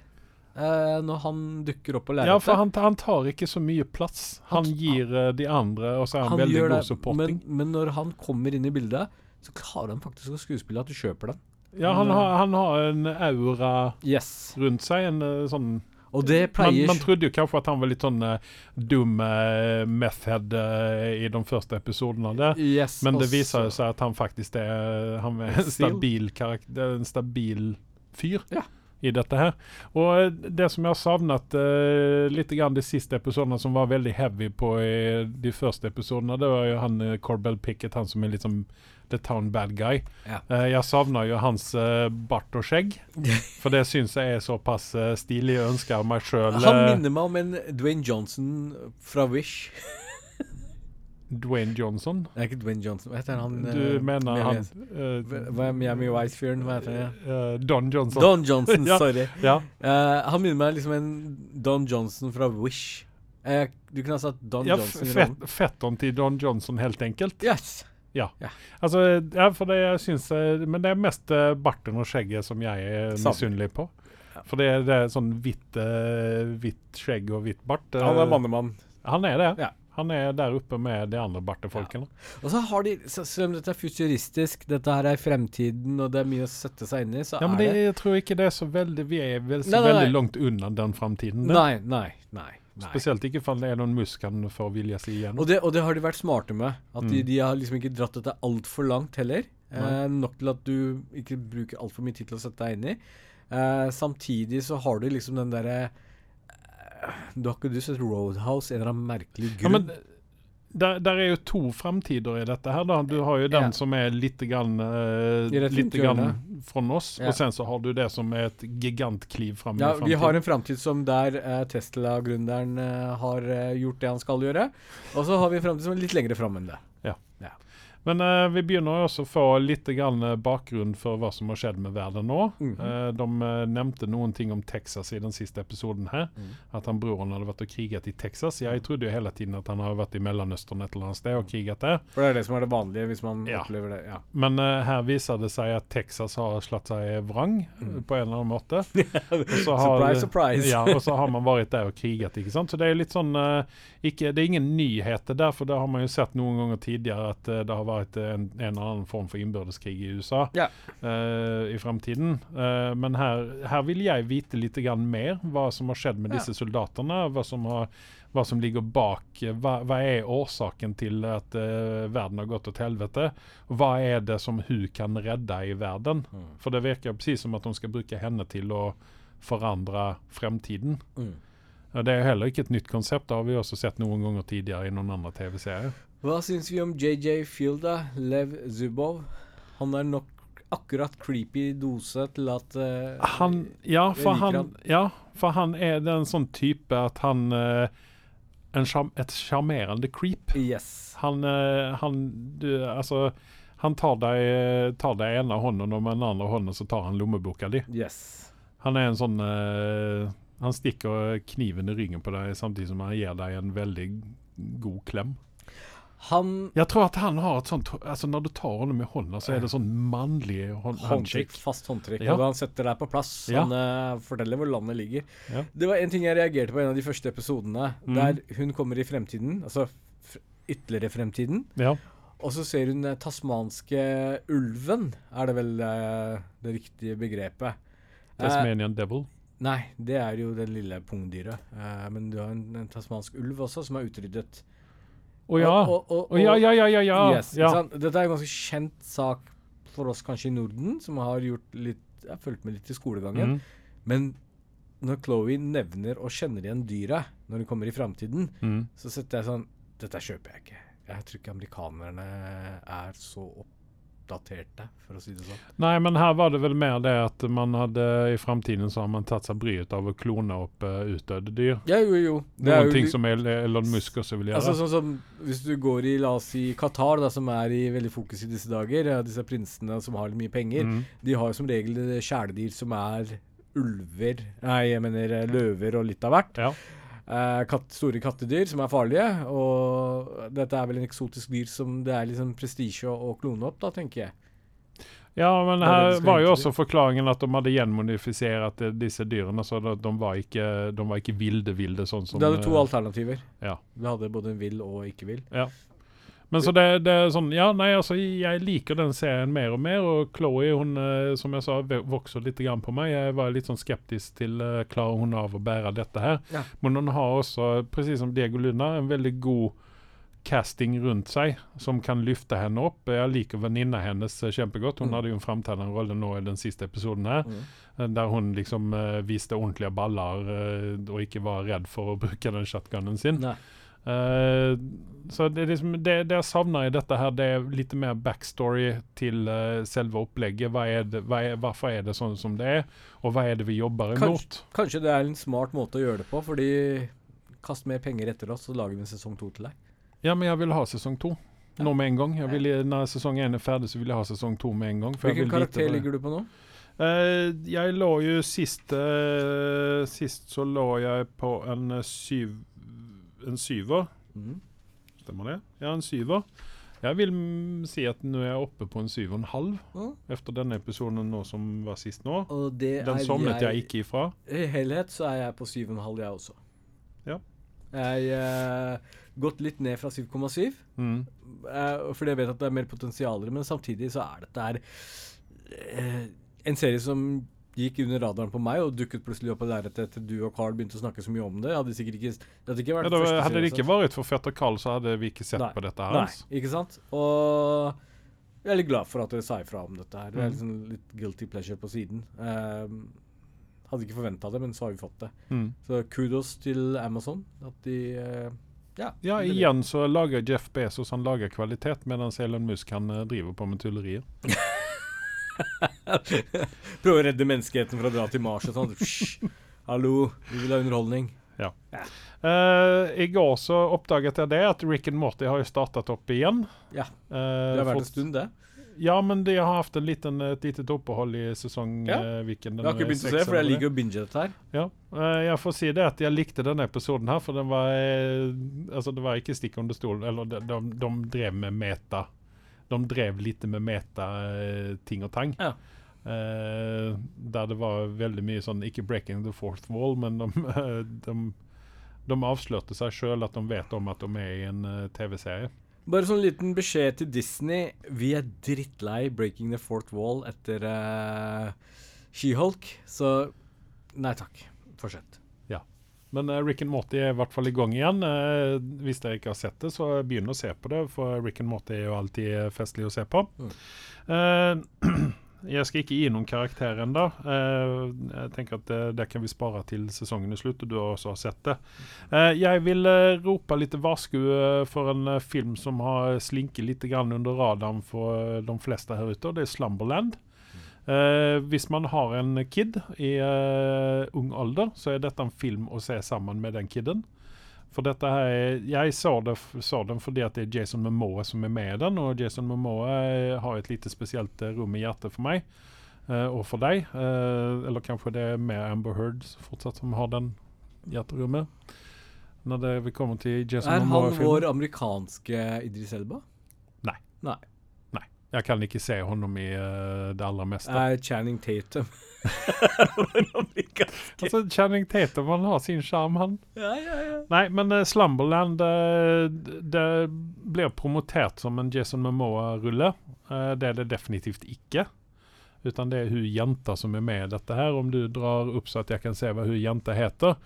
Uh, når han dukker opp på ja, for han, han tar ikke så mye plass. Han Han- gir uh, de andre, og så er han, veldig god supporting. Men, men når han kommer inn i bildet, så klarer han faktisk å skuespille at du kjøper den. Ja, han har, han har en aura Yes. rundt seg, en eh, sånn Og det Man, pleier man trodde jo kanskje at han var litt sånn uh, dum uh, method uh, i de første episodene der. yes, Men det viser jo seg at han faktisk er, han er en stabil karakter, en stabil fyr Ja. I dette her. Og eh, det som jeg har savnet eh, litt grann de siste episodene, som var veldig heavy på i de første episodene, det var jo han uh, Corbell Pickett, han som er litt som the town bad guy. Ja. Eh, jeg savner jo hans eh, bart og skjegg, (laughs) for det syns jeg er såpass stilig. Jeg ønsker meg sjøl Han minner meg om en Dwayne Johnson fra Wish. (laughs) Dwayne Johnson. Det er ikke Dwayne Johnson. Hva heter han? Du eh, mener han eh, Hva er Miami Vice-fyren? Hva heter han? Uh, Don Johnson. Don Johnson, (laughs) sorry. Ja. uh, han minner meg liksom en Don Johnson fra Wish. Uh, du kunne ha sagt Don ja, Johnson i fett, rollen. fetteren til Don Johnson, helt enkelt. Yes. Altså, ja, for det jeg syns Men det er mest barten og skjegget som jeg er misunnelig på. For det, er- det er sånn hvitt skjegg og hvitt bart. Han er mannemann. Han er det. Ja. Han er der oppe med de andre bartefolkene. Og så har de, selv om dette er futuristisk, dette her er fremtiden, og det er mye å sette seg inn i, så Ja, men det, det jeg tror ikke det er så veldig Vi er vel så Nei, veldig nei. langt unna den fremtiden. Det. Nei, nei, nei. nei. Spesielt ikke om det er noen muskler for får vilje seg igjennom. Og det, og det har de vært smarte med. At de, Mm. de har liksom ikke dratt dette altfor langt heller. Eh, nok til at du ikke bruker altfor mye tid til å sette deg inn i. Eh, samtidig så har du liksom den derre eh, Du har ikke du sett Roadhouse en eller annen merkelig Ja, men der, der er jo to framtider i dette her. da. Du har jo den Ja. som er litt grann, uh, litt grann Från fra oss, Ja. og sen så har du det som er et gigantkliv fram ja, i vi har en framtid som der uh, Tesla-gründeren uh, har gjort det han skal gjøre. Og så har vi en framtid som er litt lengre fram enn det. Men eh, vi begynner også å få litt grann eh, bakgrunn for hva som har skjedd med verden nå. Mhm. Eh, de eh, nevnte noen ting om Texas i den siste episoden her. Mm. At han broren hadde vært og kriget i Texas. Jeg trodde jo hele tiden at han hadde vært i Mellomøsten et eller annet sted og kriget der. For det er det som er det vanlige hvis man Ja. opplever det. Ja. Men eh, her viser det seg at Texas har slått seg vrang Mhm. på en eller annen måte. (laughs) Har- surprise, surprise. Ja, og så har man vært der og kriget, ikke sant. Så det er jo litt sånn ikke, Det er ingen nyheter der, for det har man jo sett noen ganger tidligere at det har vært en, en eller annen form for innbørdeskrig i USA Ja. uh, i framtiden. Uh, men her, her vil jeg vite litt mer hva som har skjedd med Ja. disse soldatene. Hva som, har, hva som ligger bak. Hva, hva er årsaken til at uh, verden har gått til helvete? Hva er det som hun kan redde i verden? Mm. For det virker precis som at hun skal bruke henne til å forandre fremtiden. Mm. Det er heller ikke et nytt konsept. Det har vi også sett noen ganger tidligere i noen andre TV-serier. Hva syns vi om JJ Field, da? Lev Zubov? Han er nok akkurat creepy dose til at uh, Han, ja, for han, han. ja, for han er den sånn type at han uh, en charm, Et sjarmerende creep. Yes. Han, uh, han du, Altså, han tar deg, tar deg ene hånden, og med den andre hånden så tar han lommeboka di. Yes. Han er en sånn uh, Han stikker kniven i ryggen på deg samtidig som han gir deg en veldig god klem. Han Jeg tror at han har et sånt Altså Når du tar henne med hånda, så er det sånn mannlig hånd, Håndtrykk, fast håndtrykk. Ja. Og han setter deg på plass. Ja. Han eh, forteller hvor landet ligger. Ja. Det var en ting jeg reagerte på i en av de første episodene, Mm. der hun kommer i fremtiden, altså ytterligere fremtiden, Ja. og så ser hun den tasmanske ulven, er det vel uh, det riktige begrepet. Tasmanian Tasmanian Devil. nei, det er jo det lille pungdyret. Uh, men du har en, en tasmansk ulv også, som er utryddet. Å ja. Å ja, ja, ja, ja. ja. Yes, ja. Dette er en ganske kjent sak for oss kanskje i Norden, som har gjort litt Jeg har fulgt med litt i skolegangen. Mm. Men når Chloé nevner og kjenner igjen dyra når hun kommer i framtiden, Mm. så setter jeg sånn Dette kjøper jeg ikke. Jeg tror ikke amerikanerne er så oppdaterte, for å si det sånn. Nei, men her var det vel mer det at man hadde i framtiden så har man tatt seg bryet av å klone opp uh, utdødde dyr. Ja, jo, jo. Det er Noen jo ting som Elon Musk også vil gjøre. Altså sånn som Hvis du går i, la oss si, Qatar, da, som er i veldig fokus i disse dager, ja, disse prinsene som har litt mye penger, mm. de har jo som regel kjæledyr som er ulver Nei, jeg mener løver og litt av hvert. Ja. Eh, katt, store kattedyr som er farlige. Og dette er vel en eksotisk dyr som det er liksom prestisje å, å klone opp, da, tenker jeg. ja, men er her var jo også forklaringen at de hadde gjenmodifisert eh, disse dyrene, så de, de, var ikke, de var ikke ville ville, sånn som det hadde to eh, alternativer. ja. Det hadde både en vill og ikke vill. Men så det, det er sånn Ja, nei, altså, jeg liker den serien mer og mer, og Chloé, hun, eh, som jeg sa, vokser litt grann på meg. Jeg var litt sånn skeptisk til uh, klarer hun av å bære dette her. Ja. Men hun har også, precis som Diego Luna, en veldig god casting rundt seg som kan løfte henne opp. Jeg liker venninna hennes eh, kjempegodt. Hun Mm. hadde jo en framtredende rolle nå i den siste episoden her, Mm. der hun liksom uh, viste ordentlige baller uh, og ikke var redd for å (laughs) bruke den shotgunnen sin. Nei. Eh, så det, liksom, det, det jeg savner i dette, her, det er litt mer backstory til uh, selve opplegget. Hva er det, hva er, hvorfor er det sånn som det er, og hva er det vi jobber Kanskje- imot? Kanskje det er en smart måte å gjøre det på, fordi kast mer penger etter oss, så lager vi en sesong to til deg. Ja, men jeg vil ha sesong to. Nå med en gang. Vil, når sesong én er ferdig, så vil jeg ha sesong to med en gang. Hvilken vil karakter ligger du på nå? Uh, jeg lå jo sist uh, Sist så lå jeg på en syv En syver. Mm. Stemmer det? Ja, en syver. Jeg vil si at nå er jeg oppe på en syv og en halv mm. efter denne episoden nå som var sist nå. Og det Den er sovnet jeg ikke ifra. I helhet så er jeg på 7,5 jeg også. Ja. Jeg eh, gått litt ned fra 7,7, Mm. uh, fordi jeg vet at det er mer potensialer, men samtidig så er dette her uh, en serie som gikk under radaren på meg, og dukket plutselig opp på lerretet etter du og Carl begynte å snakke så mye om det. Hadde sikkert ikke Det hadde ikke vært Ja, da, hadde det ikke vært for fetter Carl, så hadde vi ikke sett Nei. på dette her. Nei, altså. ikke sant? Og jeg er litt glad for at dere sa ifra om dette her. Det er Mm. liksom litt guilty pleasure på siden. Um, hadde ikke forventa det, men så har vi fått det. Mm. Så kudos til Amazon. At de uh, Ja. Ja, igjen så lager Jeff Bezos han lager kvalitet, mens Elon Musk han eh, driver på med tullerier. (laughs) Prøve å redde menneskeheten fra å dra til Mars og sånn. Hallo, vi vil ha underholdning. Eh, I går så oppdaget jeg det, at Rick and Morty har jo startet opp igjen. Ja, Eh, Det har vært en stund, det. Ja, men de har hatt en liten, et litet opphold i sesongviken. Ja. Jeg har ikke begynt å se, for jeg liker å binge dette her. Ja, eh, jeg får si det at jeg likte denne episoden her, for den var Altså, det var ikke stikk under stolen. eller de, de, de drev med meta. De drev litt med meta-ting og tang. Ja. Uh, der det var veldig mye sånn Ikke 'breaking the fourth wall', men de, (laughs) de, de avslørte seg sjøl at de vet om at de er i en uh, TV-serie. Bare sånn liten beskjed til Disney. Vi er drittlei Breaking the Fourth Wall etter uh, She-Hulk, så nei takk. Fortsett. Men eh, Rick and Morty er i hvert fall i gang igjen. Eh, hvis dere ikke har sett det, så begynn å se på det, for Rick and Morty er jo alltid festlig å se på. Mm. Eh, (clears throat) jeg skal ikke gi noen karakter ennå. Jeg tenker at det, det kan vi spare til sesongen er slutt, og du har også sett det. Jeg vil rope litt varsku for en film som har slinket litt grann under radaren for de fleste her ute, og det er Slumberland. Eh, hvis man har en kid i eh, ung alder, så er dette en film å se sammen med den kiden. For dette her er, Jeg så, det, så den fordi at det er Jason Momoa som er med i den, og Jason Momoa eh, har et lite spesielt eh, rom i hjertet for meg. eh, og for deg. Eh, eller kanskje det er mer Amber Heard fortsatt som har den hjerterommet. Når det, vi kommer til Jason Er han Momoa-filmen. vår amerikanske Idris Elba? Nei. Nei. Jeg kan ikke se honom i uh, det aller meste. Nei, Channing Tatum (laughs) Altså, Channing Tatum han har sin sjarm, han. Ja, ja, ja. Nei, men uh, Slumberland uh, Det blir promotert som en Jason Momoa-rulle. Eh, det er det definitivt ikke. Utan det er hur jenta som er med i dette her. Om du drar opp så at jeg kan se hva hur jenta heter.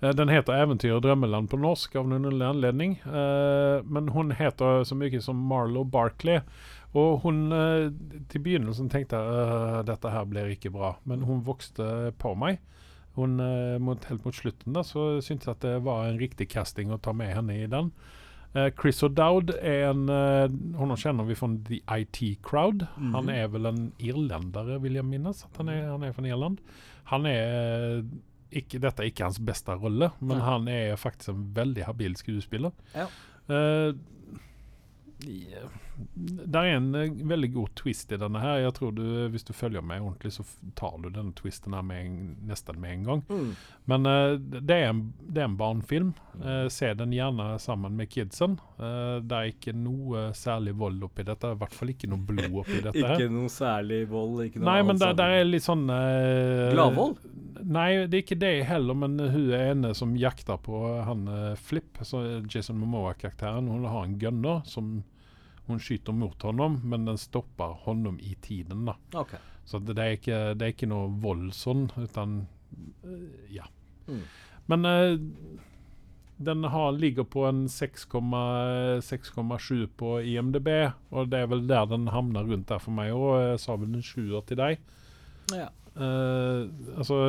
Eh, den heter Äventyr og drømmeland' på norsk av noen underlig anledning. Eh, men hun heter så mye som Marlo Barkley. Og hun eh, Til begynnelsen øh, dette her blir ikke bra, men hun vokste på meg. Hon, mot, helt mot slutten så syntes jeg det var en riktig casting å ta med henne i den. Eh, Chris O'Dowd er en eh, Honom kjenner vi fra The IT Crowd. Han er vel en irlendere, vil jeg minnes. At han, er, han er fra Irland. Han er eh, ikke, Dette er ikke hans beste rolle, men Nei. han er faktisk en veldig habil skuespiller. Ja. Uh, ja, det er en eh, veldig god twist i denne her. Jeg tror du, Hvis du følger med ordentlig, så tar du denne twisten her med en, nesten med en gang. Mm. Men uh, det, er en, det er en barnefilm. Uh, se den gjerne sammen med kidsen. Uh, (laughs) det er ikke noe særlig vold oppi dette. I hvert fall ikke noe blod oppi dette. Ikke noe særlig vold. Noe Nei, men det, det er litt sånn eh, Gladvold? Nei, det er ikke det heller, men hun er ene som jakter på han eh, Flip, så Jason Momoa-karakteren. Hun har en gunner som hun skyter mot honom, men den stopper honom i tiden. da. Okay. Så det, det, er ikke, det er ikke noe vold sånn, utan eh, Ja. Mm. Men uh, den har, ligger på en 6,7 6,7 på IMDb, og det er vel der den havner rundt der for meg òg. Jeg sa vel en sjuer til deg. Ja. Uh, altså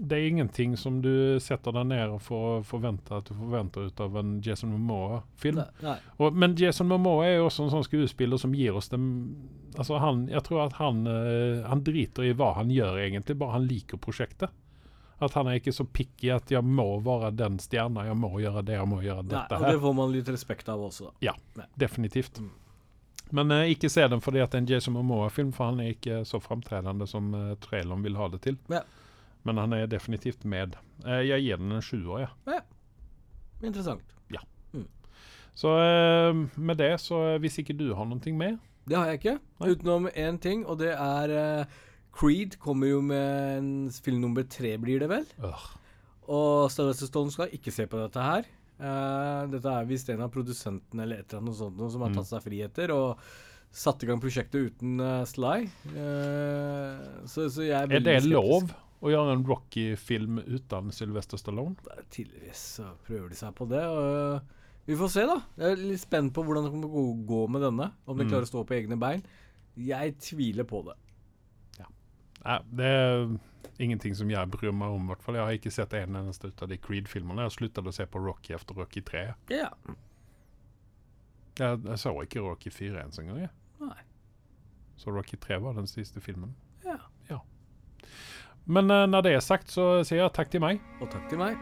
Det er ingenting som du setter deg ned og får forvente at du forventer ut av en Jason Momoa-film. Nei. Nei. Og, men Jason Momoa jo også en sånn skuespiller som gir oss dem Altså han, Jeg tror at han, uh, han driter i hva han gjør, egentlig, bare han liker prosjektet. At han er ikke så picky at 'jeg må være den stjerna', 'jeg må gjøre det', 'jeg må gjøre Nei, dette'. og her. det får man litt respekt av også, da. Definitivt. Mm. Men uh, ikke se den fordi at det er en Jason Momoa-film, for han er ikke så framtredende som uh, traileren vil ha det til. Ja. Men han er definitivt med. Eh, jeg gir den en sjuer, ja. ja. Interessant. Ja. Så eh, med det, så eh, hvis ikke du har noe med Det har jeg ikke, Nei. utenom én ting, og det er Creed kommer jo med en film nummer tre, blir det vel? øh, Og Sylvester Stone skal ikke se på dette her. Uh, dette er visst en av produsentene eller et eller annet sånt som har Mm. tatt seg friheter og satt i gang prosjektet uten uh, Sly. Uh, så, så er Er det det skeptisk. Å gjøre en Rocky-film uten Sylvester Stallone? Tydeligvis så prøver de seg på det. Og vi får se, da. Jeg er litt spent på hvordan det kommer å gå med denne. Om de Mm. klarer å stå på egne bein. Jeg tviler på det. Nei, det er ingenting som jeg bryr meg om. i hvert fall. Jeg har ikke sett en eneste ut av de Creed-filmene. Jeg sluttet å se på Rocky etter Rocky 3. Ja. Jeg, jeg så ikke Rocky 4 ens en gang. jeg. Nei. Så Rocky 3 var den siste filmen. Men eh, når det er sagt, så sier jeg takk til meg. Og takk til meg.